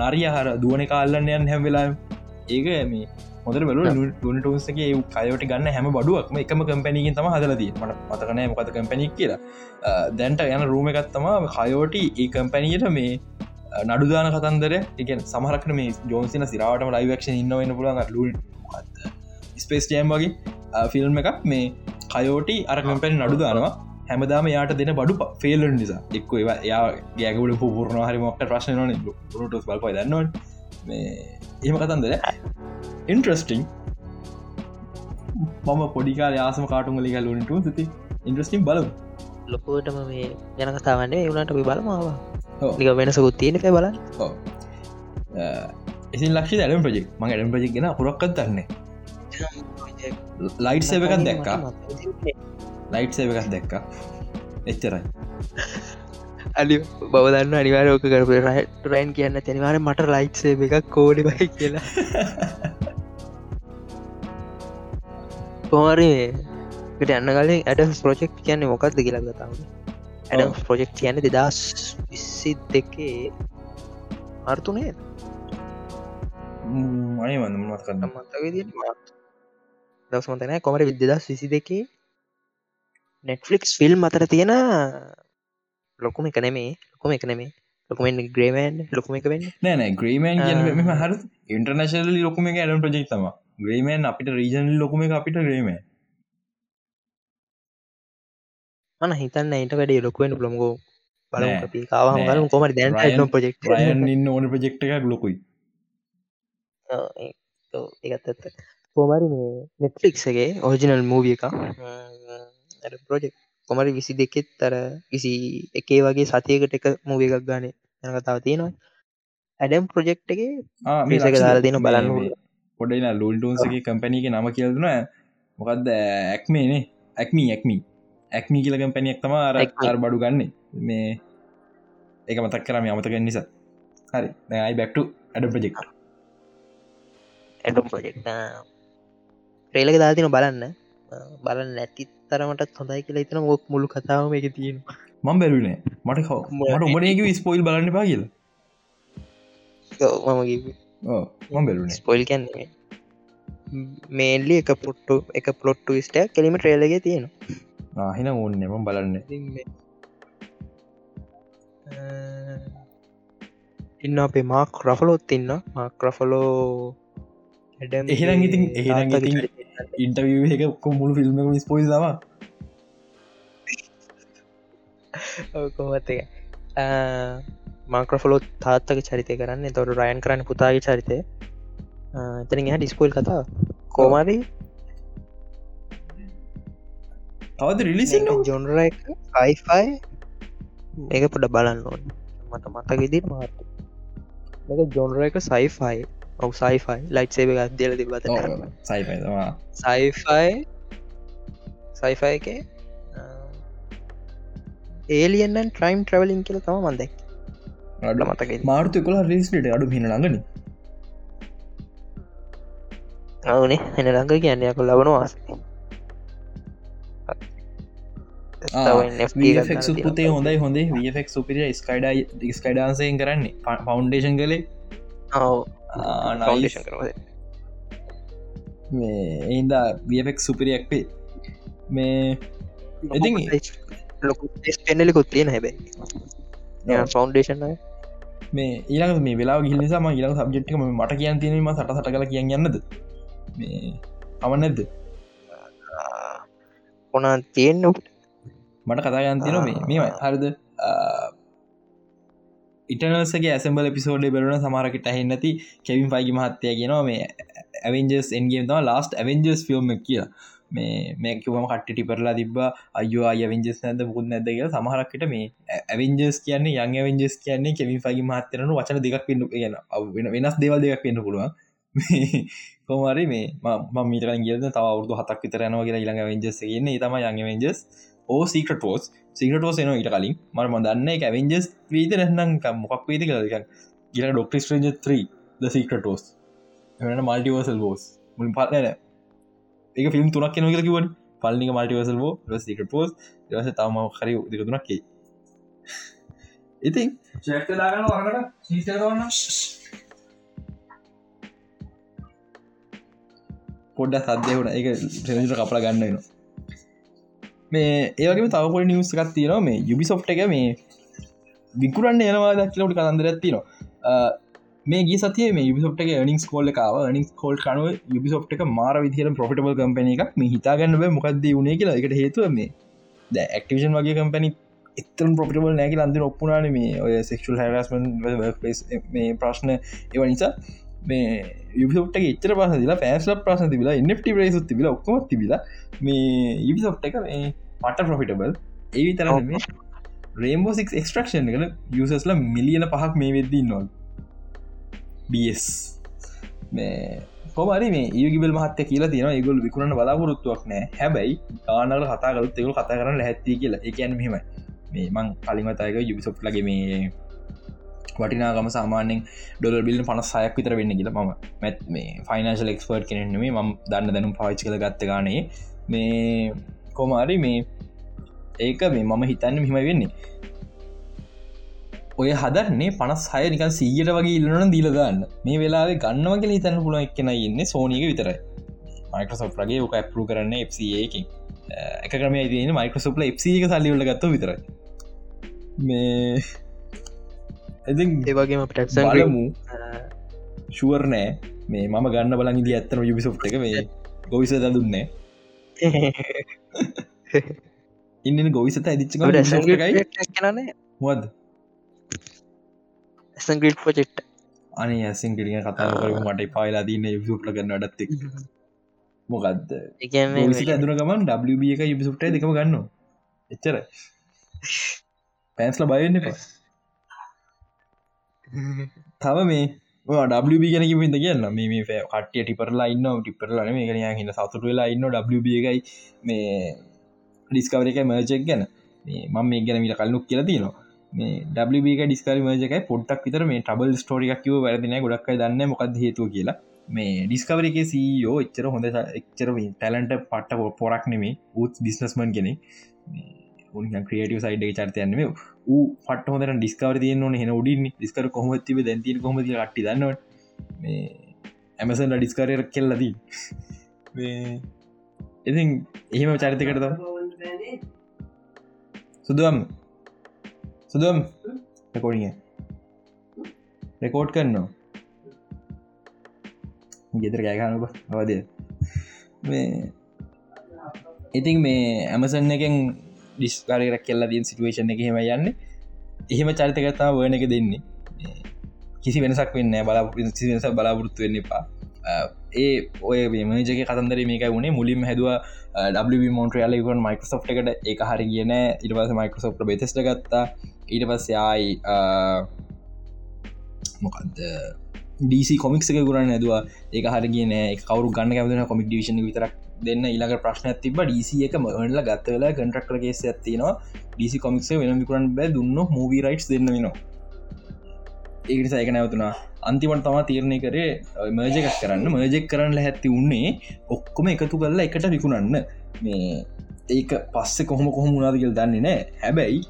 නරිය හර දුවන කාල්ලන්න යන් හැම් වෙලා ඒක මේ හොද බල ලුන්ටෝන්සගේ කයෝට ගන්න හැම බඩුවක්ම එකම කම්පැනීගෙන් තම හදලදී මට මතකනෑ මොකත කම්පැනික් කියලා. දැන්ට යන රූම එකත්තම කයෝටි ඒ කම්පැනීට මේ නඩුදාන කතන්දර එක සමහරක්න මේ ජෝන්සින සිරාටම ලයිවක්ෂ ඉන්නවන්න පුළන් ලු ස්පේස් ජෑම් වගේ ෆිල්ම් එකක්. මේ කයෝටි අර කම්පැනි නඩු දානවා. හැමදාම යාට දෙන බඩු ෆේල්ලන් නිසා. එක්ක ඒවා යා ගෑගුල පුරණ හරි මොක්ට ප්‍රශ්න න ටස් බල්පයි දන්නවන්. ඒම කතන්දර ඉන්ට්‍රස්ටිං මම පොඩිකාර යාසම කාටුමලි ගලුන්ට ති ඉන්ට්‍රස්ටිම් බල ලොකෝටම මේ ගැන කතාවන්නේ වුණට අපි බලමාව ලික වෙනසකුත් තියෙන පැ බල එසි ලක්ෂ ඇඩම් ප්‍රජෙක් මඟ ඇඩම් ප්‍රජෙක් ගෙන පුරක්කත් දන්නේ ලයිට් සේවකත් දැක්කා ලයිට් සේවකත් දැක්කා එච්චරයි අලි බවදන්න අනිවාරෝක කරපු රයින් කියන්න තැනිවාර මට ලයිට් සේව එකක් කෝඩි බයි කියලා පොමරට යන්න කලින් ඇඩ ප්‍රජෙක්් කියන්නේ මොකක්ද කියලා ගතාව ඇඩම් ප්‍රජෙක්් කියන්න දෙදස් විස්සි දෙකේ අර්තුනේ අනි වන්නමත් කරන්න? මතක දස් මතනෑ කොමට විද්දදස් විසි දෙකේ? නෙට්ෆලික්ස් ෆිල්ම් අතර තියෙන ලොකුම එක නෙමේ. ලොකුම එක නෙමේ. ලොකුමෙන් ග්‍රේමන් ලොකුම එක වෙන්න. නෑන ග්‍රේමන් හර ඉන්ටර්නශල් ලොකුම ඇඩම් ප්‍රජෙක් තම ග්‍රේමන් අපිට රීජන් ලොකුම අපිට ග්‍රේම මන හිතන්න එට වැඩේ ලොකුවෙන් ලොමගෝ බල අපි කාවම ගලු කොමට දැන් ප්‍රජෙක්් ඉන්න ඕන ප්‍රජෙක්් එකක් ලොකුයි. ඒත් ඇත්ත. කෝමරි මේ නෙට්ෆලික්ගේ ඔරිජිනල් මූවිය එක ප්‍රජෙක් කොමරි විසි දෙකෙත් තර කිසි එකේ වගේ සතියකට එක මූවිය එකක් ගාන යන කතාව තියෙනවා. ඇඩම් ප්‍රජෙක්් එක මේසක දාලා තියෙන බලන්න පොඩයින ලුල්ටන්සගේ කම්පැනීක නම කියල්දුන මොකක්ද ඇක්මේනේ ඇක්මී ඇක්මී ඇක්මී කියල කම්පැනියක් තම අර බඩු ගන්න. මේ ඒක මතක් කරම අමතක නිසා හරි. අයි බැක්ටු ඇඩ ප්‍රජෙක්් ඇඩම් ප්‍රජෙක්් ට්‍රේලක දාතින බලන්න. බලන්න නැති තරමටත් හොඳයි කියලා ඉතන මොක් මුළු කතාවම එක තියෙන මං බැලුනේ මට කව මට උමනක ස්පොයිල් බලන්න පා කියල. මම බැලුන ස්පොයිල් කැන්නේ මේල්ලි එක පොට්ටු එක පලොට්ටු ස්ට කෙලිම ට්‍රේලගේ තියෙන හින ඕන්න එම බලන්න. ඉන්න. අපේ මාක් රෆලොත් ඉන්න. මාක් රෆලෝ එහෙනම් ඉතින් ඉතින් ඉන්ටවිය එක කොමුළු ෆිල්ම් ස්පොයිල් දවා කොමත් එක මාක්‍රෆලොත් තාත්තක චරිතය කරන්න. තොට රයන් කරන්න පුතාගේ චරිතය. එතන හ ඩිස්පොල් කතා කෝමරී තවද රිලිසි ජොන්ර එක අයිෆයි ඒක පොඩ බලන්න ඕන. මට මතක ඉදිරි මාත ජොන්ර එක සයිෆයි ඔව සයිෆයි ලයිට් සේබ එකක් දෙල තිබත සයිෆයි සයිෆයි සයිෆයි එක ඒලියන්න ට්‍රයිම් ට්‍රවලින් කියල තම මන්දක් අඩ මතක මාර්තය කොල රිස්ට අඩු හින ළඟන. අවනේ එන ළඟ කියන්නේක ලබන වාස පුතේ හොඳයි හොඳේ. වෆෙක් සුපිරිය ස්කයිඩ ස්කයිඩන්සයෙන් කරන්නේ. ෆෞන්ඩේෂන් කලේ ෆෞන්ඩේෂන් කරවද මේ එයින්දා වියෆෙක් සුපිරියක් වේ මේ ලොකු පෙන්නලිකුත් තියෙන හැබැයි. ෆෞන්ඩේෂන් මේ ඊළඟ මේ වෙලා ගිල් නිසාම ඊළඟ සබ්ජෙට්ක මට කියන් තියෙනීම සට සට කල කියන්න යන්නද? මේ අමන්නැද්ද ඕනා තියෙන්න්න මට කතා ගන්තින මේ මේ හරිද? ඉටනසගේ ඇසම්බල පිසෝඩ් බරුණ සමාරකට ඇහෙන් නැති කෙවින් පයිගි මහත්තය ගෙනවා මේ ඇවෙන්ජස් එන්ගේම් තම ලාස්ට ඇවෙන්ජස් ෆිල්ම් කිය මේ මේකවම කට්ටි පරලා තිබ අයෝ අයවෙන්ජස් නැද පුුත් නැදක සමහරක්කට මේ ඇවෙන්ජස් කියන්නේ යං ඇවෙන්ජස් කියන්නේ කෙවින් පයිගි මහත්තරන වචන දෙකක් පෙන්න්නු කියන වෙන වෙනස් දේවල් දෙයක් පෙන්න්න පුළුවන්. කොමරි මේ ම මීට ගිය තව අවුදු හතක් විතරනවා කියලා ඉළඟ වෙන්ජස් කියන්නේ. තම යං වෙන්ජස් ඕ සීකටෝස් සිගටෝස් එන ඉට කලින්. මර මදන්න එක ඇවෙන්ජස් වීත නැනම් මොකක් වේද කලක ගිල ඩොක්ට ස්ට්‍රේජ 3 ද සීකටෝස් එන මල්ටිවර්සල් බෝස් මුලින් පත්නන එක ෆිල්ම් තුනක් කෙන කියල කිවන් පල්නික මල්ටිවර්සල් බෝ සිකට පෝස් දවස තම හරි දෙකතුනක්කේ ඉතින් චක්තදාගන්න වරට සීතරවන්න පොඩ්ඩ සද්‍යවුණ එක රෙජට කපලා ගන්නනවා මේ ඒවගේ තවකොට නිවස් එකක් තියෙනවා. මේ යුබිසොෆ් එක මේ විකුරන්න යනවා දක්ලට කතන්දර ඇත්තිනවා මේ ගේ සතිය මේ යුබිසොට් එක නිස් කෝල්ල කාව නිස් කෝල් කනුව යුබිසොට් එක මාර විදිහට පොෆිටබල් කම්පන එකක් මේ හිතාගන්න මොකක්ද වුණේ කියලා. එකට හේතුව මේ ද ඇක්ටිෂන් වගේ කම්පැනි එතරම් පොපිටබල් නෑකි අන්ති ඔප්පුනාන මේ ඔය සෙක්ල් හැරස්මන් මේ ප්‍රශ්න ඒව නිසා. මේ යුපට ච්චර පස දිලා පෑස්ල ප්‍රශ්න තිබලා එට රේසු තිබල ඔක්කොම තිබිලා මේ යුසොට් එක පට ප්‍රොෆිටබල් ඒ තර මේ රේම්බෝ සික් එක්ස්ට්‍රක්ෂන් කන යුසස්ල මිලියන පහක් මේ වෙද්දී නොල් බස් මේ කොමරි මේ ඒගිබල් මහත්ත කියලා තියෙන ඒගොල් විකුණන බලාපොරොත්තුවක් නෑ. හැබැයි ගානල කතාගලුත් එකු කතා කරන්න හැත්ති කියලා. එකන් මෙම මේ මං කලිමතයක යුබිසොප් ලගේ මේ වටිනාගම සාමානෙන් ඩොල බිල් පනස් සයක් විතර වෙන්න කියලා මම මැත් මේ ෆයිනශල් එක්ස්පර්ට් කෙනෙන්නේ ම දන්න දැනුම් පාවිච් කළ ගත්ත ගානේ. මේ කොමාරි මේ ඒක මේ මම හිතන්න මෙහිම වෙන්නේ. ඔය හදරන්නේ පනස් හය නිකන් සීයට වගේ ඉල්ලන දීලගන්න මේ වෙලාේ ගන්නවගේ හිතන්න පුල එක්කෙන ඉන්න සෝනික විතරයි. මයිකසොප්ගේ ඕක ඇපරු කරන්න එකින්. එක ක්‍රම තින මයිකසොප්ල එක සල්ලිවල ගත්ත විතරයි. මේ එති ඒවගේම පටක් බලමු. ශුවර් නෑ. මේ මම ගන්න බලන් දී ඇත්තන යුබිසොප් එක. මේ ගොවිස දුන්නේ ඉන්න ගොවිසත ඇදිච්ච මොද ඇසග්‍රීට් පොචෙට් අනි ඇසින් කිරිය කතා කරු මට පායිලා දන්න යුප්ල කරන්න අඩත්ත මොකක්ද ඇදුන ගමන් WB එක යුපිසුට්ට දෙකම ගන්න එච්චර පැන්ස්ල බයන්න එපා. තව මේ WB ගැන කිපින්ද කියන්න. මේ කටිය ටිපරලා ඉන්න ටිපරලන මේ කන හිට සතුට වෙලා ඉන්න WB එකයි මේ ඩිස්කවර එක මර්ජෙක් ගැන මම මේ ගැන මිට කල්ලුක් කියලා තිනවා මේ WBක ඩිස්කරි මජකයි පොට්ටක් විතර මේ ටබල් ස්ටෝරික් කිව වැරදින ගොඩක් දන්න මොකක්ද හේතු කියලා. මේ ඩිස්කවර එක සීෝ එච්චර හොඳ එක්චර ටැලන්ට පට්ට පොරක් නෙමේ උත් බිස්නස්මන් කෙනෙ ක්‍රියටව සයිඩ චර්තයන්න ූ පට හොඳ ඩිස්කවර තියන හෙන උඩින් ඩිස්කර කොමතිව දැන්තින කොමති ටි දන්න මේ ඇමසන්ට ඩිස්කරය කෙල්ලදී ඉති එහෙම චරිතකටද සුදුවම්. සුදුවම්. රෙකෝඩිය රෙකෝඩ් කරනවා. ගෙතර කෑකානක අවදය. මේ ඉතින් මේ ඇමසන් එකෙන් ඩිස්කාරයක් කෙල්ලා දීන් සිටුවේෂන් එක හෙම යන්න. එහෙම චරිතකතා වන එක දෙන්නේ. කිසි වෙනසක් වෙන්න බලාපුරි වෙනස බලාපොරත්තු වෙන්න එපා. ඒ ඔය මේජක කතන්දර මේක වුණේ. මුලින්ම හැදවා මොන්ට්‍රයාල මයිකසෝ් එකට එක හරි කියන ඉටවස මයිකසෝ් බෙතෙස්ට ගත්තා. ඊට පස්සයායි මොකක්ද ඩීසි කොමික්ක ගුරන්න ඇදවා ඒක හර කියන කවරු ගන්න කැවන කොමික් ඩිවිෂන විතරක් දෙන්න ඉලක ප්‍රශ්න තිබ ඩීසි එක මල ගත්තවෙලා කටරක්කරගේ ඇතිනවා ඩීසි කොමික්ස වෙන විකරන් බෑ. දුන්න මූවී රයිට් දෙන්න වෙනවා. ඒකට සයක නැවතුනා අන්තිමට තම තීරණය කරේ මර්ජකක් කරන්න. මර්ජෙක් කරන්න හැත්ති උන්නේ ඔක්කොම එකතු කරලා එකට විකුණන්න. මේ ඒක පස්සේ කොහොම කොහොම මුණනාදකල් දන්නේ නෑ. හැබැයි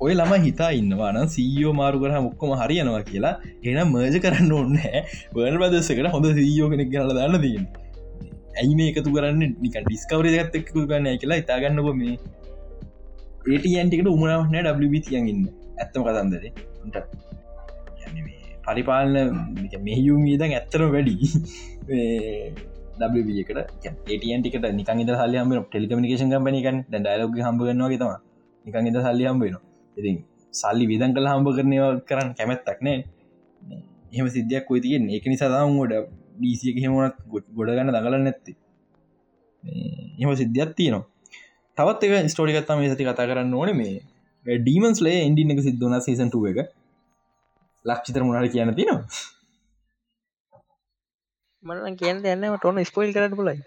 ඔය ළම හිතා ඉන්නවාන සීයෝ මාරු කර මුක්කොම හරියනවා කියලා. එන මර්ජ කරන්න ඕන්නෑ වර්ල් බදස්සකට හොඳ සීයෝ කෙනෙක් ගල දන්න දන්න ඇයි මේ එකතු කරන්න? නික ඩිස්කවර ගත්තක්කු ගන්න කියලා ඉතාගන්නකො මේ. ඒටන්ටිකට උමනාවන ඩ තියන්ගන්න ඇත්තම කතන්දරේ. පරිපාලන මෙහියුම් ීදන් ඇත්තරම වැඩි. කට ඒටන්ටිකට නිකන් ඉද සල්ලියම ටෙලිකමිකේෂන් කම්පනිකන් ඩයිලෝග හම්බගන්නවා තම නිකන් ඉද සල්ලි හම්බේනවා ඉති සල්ලි විදන් කළ හම්බ කරනව කරන්න කැමැත්තක් නෑ. එහෙම සිද්ධයක් කොයි තියෙන් එක නිසාදාම් ගොඩ ඩීසියක හෙමනත් ගොඩ ගන්න දගල නැත්ති. එහම සිද්ධියත් තියනවා. තවත් එක ස්ටෝඩිකත්තම සති කතා කරන්න ඕන. මේ ඩීමන්ස් ලේ ඉන්ඩි එක සිද්ධන සීසන්ටුව එක. ලක්ෂිතර මුණට කියන්න තිනවා මන කියන්න යන්න ටොන ස්පොයිල් කරට පුලයි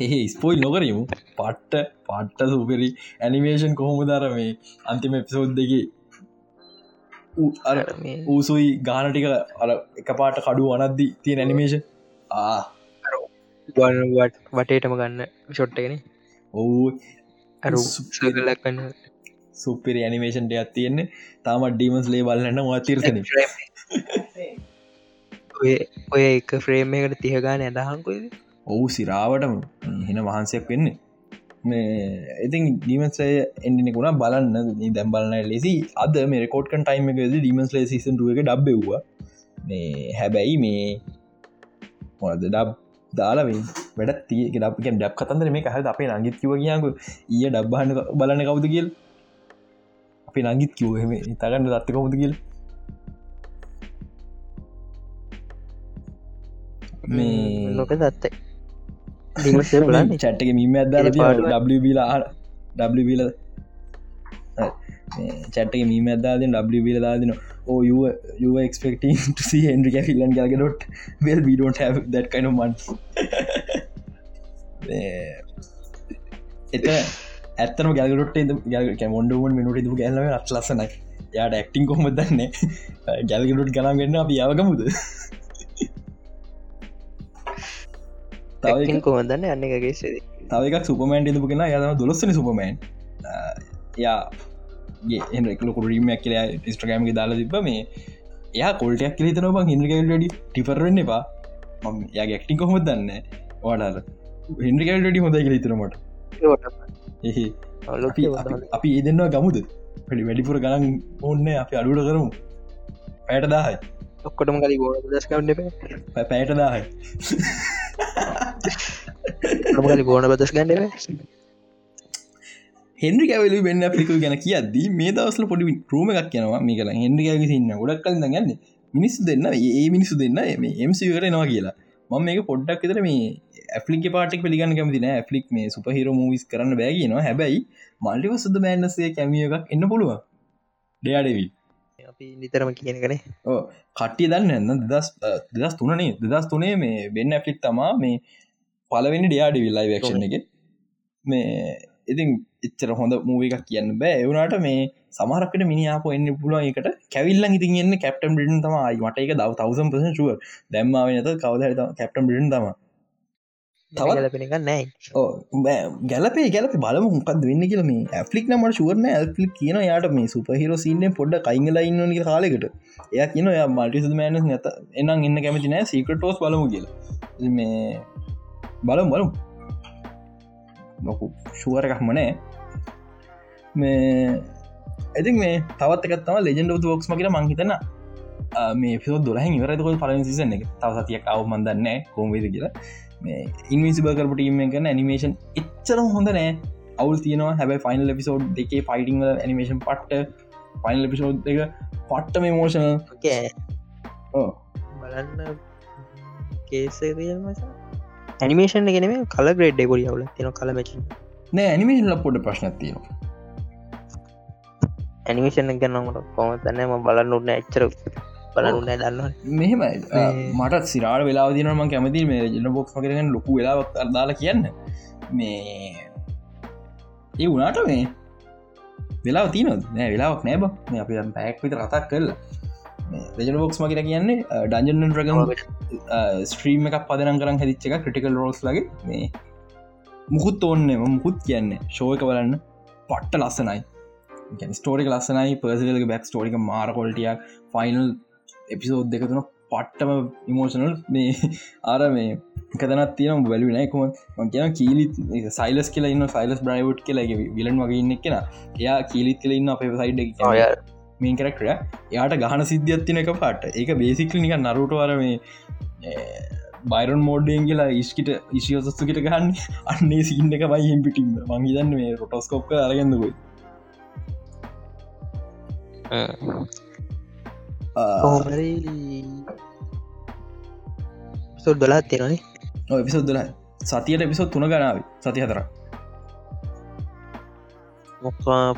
ඒ ස්පොයිල් නොකරමු. පට්ට පට්ට සූපරි ඇනිමේෂන් කොහොම දර මේ අන්තිම එපිසෝද් දෙක? ඌසුයි ගානටික අල එක පාට කඩු අනද්දි තියෙන ඇනිමේෂන් වටේටම ගන්න ෂොට්ටගෙන ඔවු. අරු සලක්න්න සුපිරි ඇනිමේෂන්ට ඇත් තියෙන්නේ. තාමත් ඩීමස් ලේ බලන්න මතිර්සන ඔය එක. ෆ්‍රේම් එකට තියගාන ඇදහන්කොයිද ඔවු සිරාවටම. හෙන වහන්සයක් වෙන්නේ. මේ ඉතින් ඩීමස්ලේ එන්ඩිනෙකුණ බලන්න. දැම් බලන්න ලෙසි. අද මේ රකෝට්කන් ටයිම එක ඩීමස් ලේ සිසන්ටුව එක ඩබ්බෙව්වා මේ හැබැයි මේ මොනද ඩබ් දාලවෙයි වැඩ තිය ඩක් ඩක් කතන්දර මේ කහ අපේ නගිත් කිව කියකු ඒ ඩබ්බහන්න බලන්න කවුද කියල්. අපි නගිත් කිවහෙම ඉතාගන්න දත්ත කවුද කියල්. මේ ලොක බලන්න. චට්ක මීම අදදාල ඩබලා ඩබල චට්ක මීම අදාද ඩබල දාදින Gadot. Well we don't have that kind of money. එත ඇත්තම ගැලගට කැමොන්ඩුවන් මිනිට තු ගැලව අත් ලසනයි යාට ඇක්ටිං කොම දන්න? ගැල්ගටුට් ගනම් ගන්න අප යාවකමුද තවකින් කොහොදන්න අන්න එකගේ තවක සුපමෑන්ට ඉදපු කෙන යම දොලස්සන සුපමෑන් යා එලොකු රීමයක් කියලා ස්ට්‍රගෑම්ගේ දාලා තිබ මේ එයා කොල්ටයක් කියල තන බං හින්ද්‍රකල්ඩ ටිපරන්න එපා. මම යා ඇක්ටි කොහොම දන්න වාඩාල හින්ද්‍රකල්ඩ හොඳ කියල තරමට අපි ඒ දෙන්නවා ගමුද? පඩි වැඩිපුර ගණන් ඕන්න අපි අඩුට කරමු. පැයට දාහයි. ඔක්කොටම කලි ගෝඩ දස්කන්න පැයට දාහයි. ගෝන බදස් ගන්න හෙන්ඩි කැවල වෙන්න ලිකු ගැන කියද්දී මේ දවසල පොඩි රූම එකක් කියනවා මේ කලා හෙන්ඩි කැවි සින්න ගොඩක් කල ගන්න මිනිස්සු දෙන්න ඒ මිනිසු දෙන්න මේ එම්සි කරනවා කියලා. මම මේක පොඩ්ඩක් තර මේ ඇෆලික් පාටික් පිළිගන්න කැමතින ඇෆලික් මේ සුපහිර මූවිස් කරන්න බෑගනවා හැබැයි මල්ලිව සුද බෑන්නසේ කැමිය එකක් එන්න පුළුව ඩයාඩවී අපි නිතරම කියන කනේ ඕ කට්ටිය දන්න එන්න දෙදස් දෙදස් තුනනේ දෙදස් තුනේ මේ වෙන්න ඇෆලික් තමා මේ පලවෙනි ඩයාඩි විල්ලයි වක්ෂණ එක. මේ ඉතින් එච්චර හොඳ මූවිකක් කියන්න බෑ. එවුණට මේ සමහරකට මිනිියාප එන්න පුළුවන් එකට කැවිල්ල ඉතින් එන්න කැප්ටම් බිඩන් තමයි. මට එක දව තවසම් පසුව දැම්මාව නත කවද කැප්ටම් බිඩන් තම තවලපෙනක නෑ ගැලපේ ගැලප. බලම මොකක්ද වෙන්න කියල මේ ඇෆලික් නමට ශුවරන ඇල්පලික් කියන යාට මේ සුපහිර සින්න පොඩ්ඩ කයිංගල ඉන්න කාලෙකට එය කියන ය මල්ටි සුදමෑන නැත එනම් එන්න කැමති නෑ. සීකටෝස් බලමු කියලා. මේ බලම් බලමු. ලොකු ශුවර එකක්ම නෑ මේ ඇති මේ තවත් එකත්තම ලෙජෙන්ඩ ෝක්ස් මකිට මංහිතන මේ පිෝ දොලහ ඉවරතකොල් පලින් සිසන එක. තව සතියක් අව මන්දන්න කෝම්වේද කියලා. මේ ඉන්විසි බකරපටීම එකන ඇනිමේෂන් එච්චරම හොඳ නෑ අවුල් තියනවා. හැබයි ෆයිනල් එපිසෝඩ් දෙකේ ෆයිටිං ඇනිමේෂන් පට්ට ෆයිනල් එපිසෝඩ් එක පට්ට මේ මෝෂණ බලන්න කේසේදමසා ඇනිමේෂන් ගෙනම කල ග්‍රේඩ් ගොඩ අවුල තින කල මච නෑ ඇනිමේෂන් පොඩ ප්‍රශ්න තියෙනවා ඇනිමේෂන් ගන්නමට කොම තන්නම බලන්නුන්න එච්චර බලනුන්න දන්න මෙහෙම මට සිරාට වෙලා දිනම කැමති මේ ජන බොක්ස් කරෙන ලොකු වෙලාවක් අදාලා කියන්න. මේ ඒ වනාට මේ වෙලා තින නෑ වෙලාවක් නෑබ මේ අපි පැක් විත රතක් කරලා. රජන බොක්ස් මකිට කියන්නේ ඩන්ජන් රග ස්ත්‍රීම එකක් පදනම් කරන්න හැදිච්ච එක ක්‍රටිකල් රෝස් ලගේ. මේ මුකුත් ඕන්න මුකුත් කියන්නේ ශෝයක බලන්න. පට්ට ලස්සනයි ස්ටෝරික ලස්සනයි පර්සිලක බැක් ස්ටෝරික මාරකොල්ටියක් ෆයිනල් එපිසෝද් දෙකතුන පට්ටම ඉමෝෂනල් මේ ආර මේ කතනත් තියන බැලි නෑකුම කියන කීලිත් සයිලස් කියලා ඉන්න සයිලස් බ්‍රයිවට් කියලාගේ විලන් වගේ ඉන්න කෙන එයා කීලිත් කියල ඉන්න අප සයිඩ් මේන් කරක්ටර යාට ගහන සිද්ධියත්තින එක පාට ඒක බේසිකල නික නරුට වර මේ බයිරන් මෝඩ්ඩෙන් කියලා ඉස්කිට ඉශියසස්තුකට ගන්න අන්නේ සින්න එක බයිහිම් පිටිම් මංහිතන්න මේ රොටස්කෝප්ක අරගන්නකොයි සොල් දොලාත් තියෙනනේ පිසොත් දොල සතියට පිසොත් තුන ගනාව සති හතර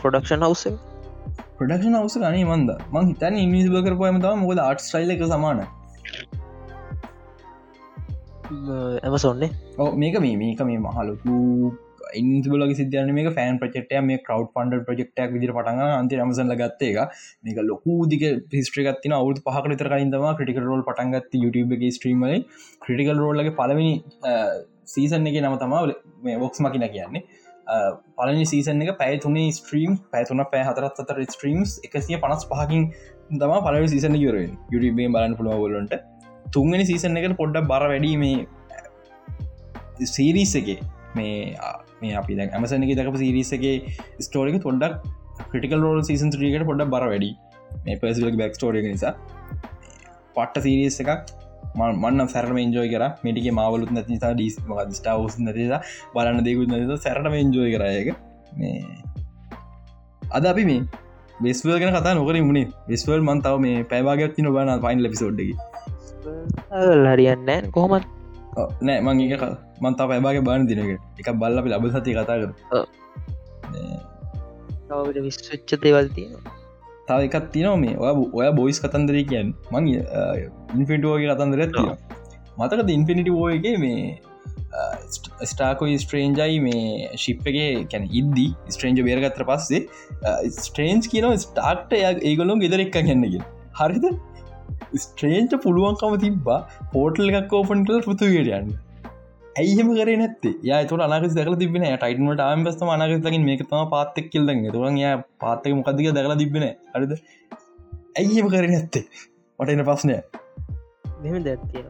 පොඩක්ෂන් හවසේ ප්‍රඩක්ෂන් අවස ගනේ මන්ද. මං හිතන්න ඉනිස් බකරපයම තම මොකද ආට් ස්ටයිල එක සමාන ඇමසොන්නේ ඕ මේක මේ මේක මේ මහලොකු ඉන්බලගේ සිදන මේ ෆෑන් ප්‍රචෙක්ට මේ කව් පන්ඩ ප්‍රජෙක්ටක් විදිර පටග අන්ති අමසල ගත්ත එක. මේක ලොකු දික පිස්ට්‍රිගත්තින අවුත් පහක තර කලින්දම ක්‍රටිකල් රෝල් පටන්ගත්ත YouTube එක ස්ට්‍රීමල ක්‍රටිකල් රෝල්ලගේ පලවෙනි සීසන් එක නම තමා මේ බොක්ස් මකින කියන්නේ. පලනි සීසන් එක පැය තුනේ ස්ට්‍රීම් පැතුන පෑ හතරත් අතර ස්ට්‍රීම්ස් එකසිය පනස් පහකින් දම පලවි සීසන යුරෙන් යුටබේ බලන්න පුළුවගොලන්ට තුන්ගනි සීසන් එකට පොඩ්ඩ බර වැඩීමේ සීරීස් එක. මේ මේ අපි ඇමසන එක දක සිරිසගේ ස්ටෝරික පොඩ්ඩක් ක්‍රටිකල් රෝල් සීසන් ්‍රීකට පොඩ්ඩ බර වැඩි මේ පසිල බැක් ස්ටෝරික නිසා. පට්ට සිරිස් එකක් මන්න සැරම එන්ජෝයි කර. මටික මවලුත් නැති නිසා ඩිස් ස්ටාවස් නැතිසා බලන්න දෙකුත් නැති සැරටම එන්ජෝයි කරයක මේ අද අපි මේ බෙස්වල් ගෙන කතා නොකර මුණේ බෙස්වල් මන්තාව මේ පැවාගත් තින බන පයින් ලපිසෝඩ්ඩකි හරියන්න කොහොමත් නෑ මං එක මන්තා පැබාගේ බාන දිනක එක. බල්ල අපි ලබ සති කතා කර විශ්ච දේවල් තියෙනවා. තාව එකත් තියනව මේ. ඔය ඔය බොයිස් කතන්දර කියන් මං ඉන්ෆිටුවගේ කතන්දර තිය මතකද ඉන්ෆිනිටි ෝයගේ මේ ස්ටාකෝ ස්ට්‍රේන්ජයි මේ ශිප්පගේ කැන ඉද්දී ස්ට්‍රේන්ජ බේරගත්‍ර පස්සේ ස්ට්‍රේන්ජ් කියනව ස්ටාක්ට ඒගොලොම් ගෙදරෙක්ක කියන්නග හරිද? ස්ට්‍රේන්ච පුළුවන්කම තිබ්බා පෝටල් එකක් ඕපන් කල පෘතුවයට යන්න ඇයිහෙම කර නැත්තේ? ය තුර අනක දකල තිබෙන ටයිටමට ආම බස්තම අනකතකින් මේක තම පාත්තක් කිල්ද තුරන් ය පාත්තක මොකදක දකලා තිබෙන අරිද ඇයිහෙම කර නැත්තේ? මට එන පස්නය මෙම දැත්තිය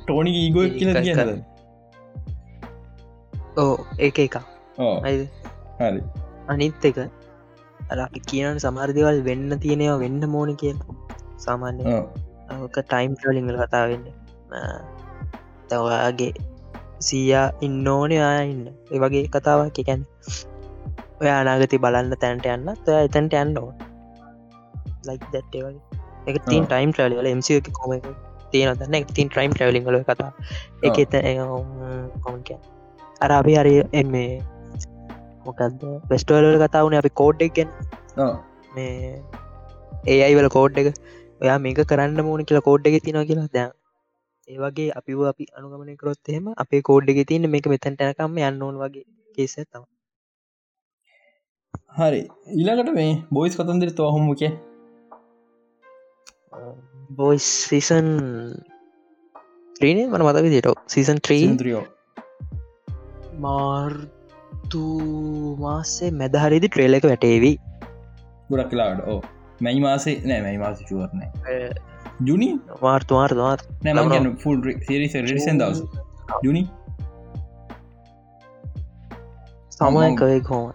ටෝනි ඊගෝ කියල කියනද ඕ ඒක එක හරි. අනිත් එක අර අපි කියනට සමහරදිවල් වෙන්න තියෙනවා වෙන්න මෝනි කියල. සාමාන්‍ය ටයිම් ටලිංගල කතා තවයාගේ සීයා ඉන්න ඕනේ ආයන්න ඒ වගේ කතාවක් එකැන ඔය අනාගති බලන්න තැන්ට යන්න ඔය එතැන්ට යන්න ඕ ලයික් දැට්ටේ වගේ. එක තින් ටයිම් ට්‍රලිවල එමසි එක කොම තියෙන දන්න තින් ටයිම් ට්‍රලිංගල කතා එක එත කොමක අරාබි හරි එමේ මොකක්ද වෙස්ටවල්ල කතා වුණ අපි කෝඩ් එකෙන් මේ ඒ අයිවල කෝඩ් එක. ඔයා මේක කරන්න මෝන කියලා කෝඩ් එක තිනවා කියලා දැන් ඒවගේ අපිව අපි අනුගමනය කරොත් එහෙම අපේ කෝඩ් එක තියන්න මේක මෙතැන්ට යනකම්ම යන්න ඕන වගේ කේස තම හරි. ඊළඟට මේ බොයිස් කතන්දිර තොහොමුක බොයිස් සීසන් ත්‍රීනේ මන මතක දිට සීසන් ත්‍රී මාර්තු මාසේ මැදහරිදි ට්‍රේල එක වැටේවී. ගොඩක් කලාට ඕ මැයි මාසේ නෑ මැයි මාස චුවරන ජුනි වාර්තු වාර්තවාත් නෑම ෆුල් සිරි රිසන් දවස ජුනි සමයකවේ කෝම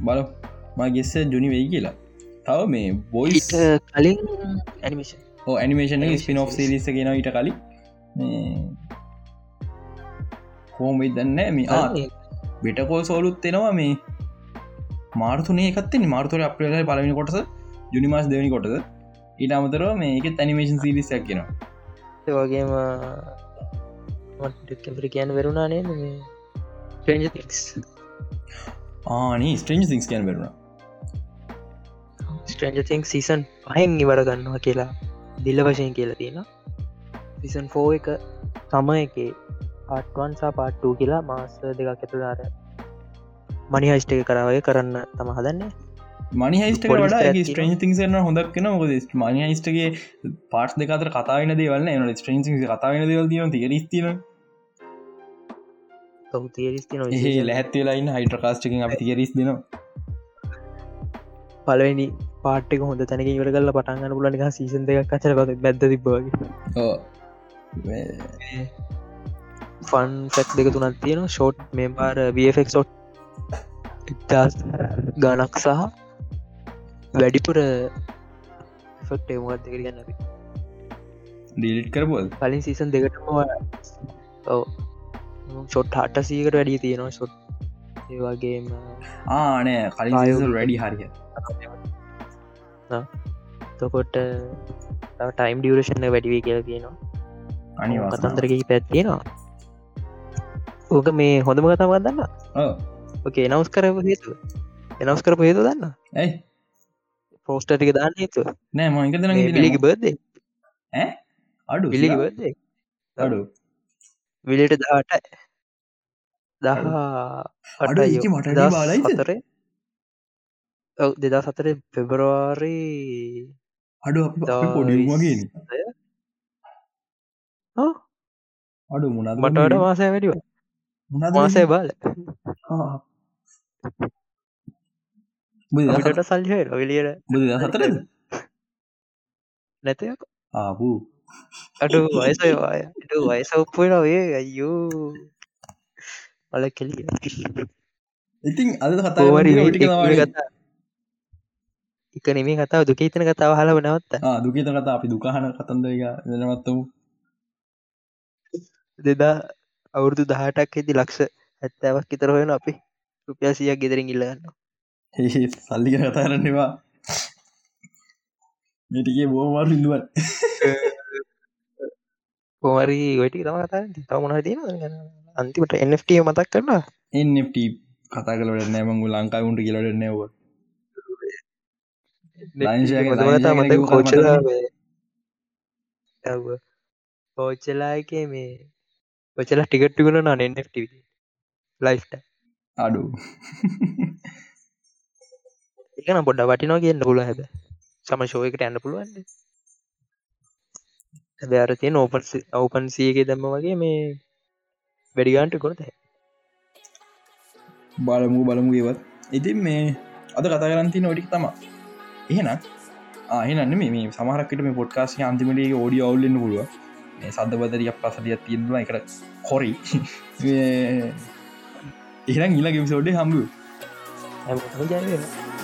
බල මගෙස්ස ජුනි වෙයි කියලා තව මේ බොයිස් කලින් ඇනිමේෂන් ඕ ඇනිමේෂන ස්පින් ඔ් සිරිස ගෙන ඊට කලින් කෝම දන්න මේ බෙටකෝල් සෝලුත් එෙනවා මේ. මාර්තුනේ එකත්තෙන මාර්තුර අප්‍රේල පලවෙනි කොටස. ජුනිමාස් දෙවනි කොටද ඊට අමතරව මේක තැනිමේෂන් සිරිසයක් කියෙනවා ඒවගේම කැපරි කියන්න වෙරුණානේ මේ ටස් ආනී ස්ට්‍රේන්ජ සිංස් කියන් වෙරුණ ස්ට්‍රේන්ජ තිංක් සීසන් පහෙන් ඉවර ගන්නවා කියලා දිල්ල වශයෙන් කියලා තියෙන සිසන් ෆෝ එක තම එක පාට්වන්සා පාට්ටූ කියලා මාස දෙකක් ඇතුලාර මනි හයිස්ට එක කරවය කරන්න තම හදන්නේ මනි හයිස්ට වඩ ස්ට්‍රේන් තිංසන හොඳක් කෙන මොද මනි හයිස්ටගේ පාට් දෙකතර කතාවන දේවල්න්න එන ස්ට්‍රේන් කතාවන දේවල් තින තිරස්තින තේරිස්තින ලැත්වෙලායින්න හයිට්‍රකාස්ටකින් අපි තිරිස් දෙන පලවෙනි පාටක හොඳ තැනක ඉවර කල්ල පටන්ගන්න පුලනික සීසන් දෙයක් කචරකත බැද තිබ්බගේ ෆන් ෆැක් දෙක තුනත් තියෙන ෂෝට් මේ බාර වෆෙක් සොට් ඉක්දස් ගනක් සහ වැඩිපුර ෆෙක්ට මොත් දෙක ගන්න අපි ඩීලිට් කරබල් කලින් සීසන් දෙකටම ඔව. ෂොට් හට සීකට වැඩිය තියෙනවා ෂොට් ඒවාගේම ආනෑ කලින් වැඩි හරිය. තකොට ටයිම් ඩියරේෂණ වැඩිවී කියලා කියනවා. අනි කතන්දරක පැත්තියෙනවා ඕක මේ හොඳම කතාව දන්න? ඕකේ නවස් කරපු හේතු එනවස් කරපු හේතු දන්න? ඇයි පෝස්ටටික දාන්න හේතු නෑ මංක පිළිගි බර්දේ අඩු පිළිගි බර්දේ අඩු. විලට දාට දහ අඩු. මට බාලයි සතරේ ඔව දෙදා සතරේ පෙබරවාරී අඩු පොඩිමගෙන අඩු මුණත් මටට මාසය වැඩිව මාසය බාල ට සල්හය රොවිලියට බුද සතරද නැතයක් ආපු. අඩු වයසයවාය ට වයස ඔප්පුවෙන ඔය අයෝ අල කෙලිය. ඉතින් අද කතාවරි ටික කතා. එක නෙමේ කතාව දුක හිතන කතාව හලව නවත්ත. දුකත කතා අපි දුකාහන කතන්ද එක දෙනවත්තමු දෙදා අවුරුදු දහටක් ඇති ලක්ෂ ඇත්තෑවක් ඉතර හොයෙන අපි. රුපියා සියක් ගෙදරින් ඉල්ලගන්න සල්ලි කතාරන්නවා මෙටිගේ බෝමාරු ඉල්ලුවන් පොමරි වැටි තම කතා තව මොහ තියෙන අන්තිමට එන්ට මතක් කරන්න එන්ට කතා කලට නෑමංගු ලංකා උන්ට කියලට නැව එක මේ? ඔචලා ටිකට්ටිකුණ න එන්ට ලයිස්ට අඩු එකන පොඩ්ඩ වටිනෝ කියන්න පුල හැබ සම ශෝයකට යන්න පුළුවන් හැබ අර තියෙන ඕපන් ඕපන් සියක දම්ම වගේ මේ වැඩිගාන්ට කොනත බලමු බලමු ඒවත් ඉතින් මේ අද කතා කරන්ති නොටික් තම එහෙන ආහනන්න මේ සමහරකට මේ පොට්කාසය අන්තිමටේ ෝඩිය අවුල්ලන්න පුළුව මේ සද්ධ බදරියක් පසදියක් තියෙනවා. එකට කොරි. එහෙනම් ඉලා ගිවිසෝඩේ හම්බු ජය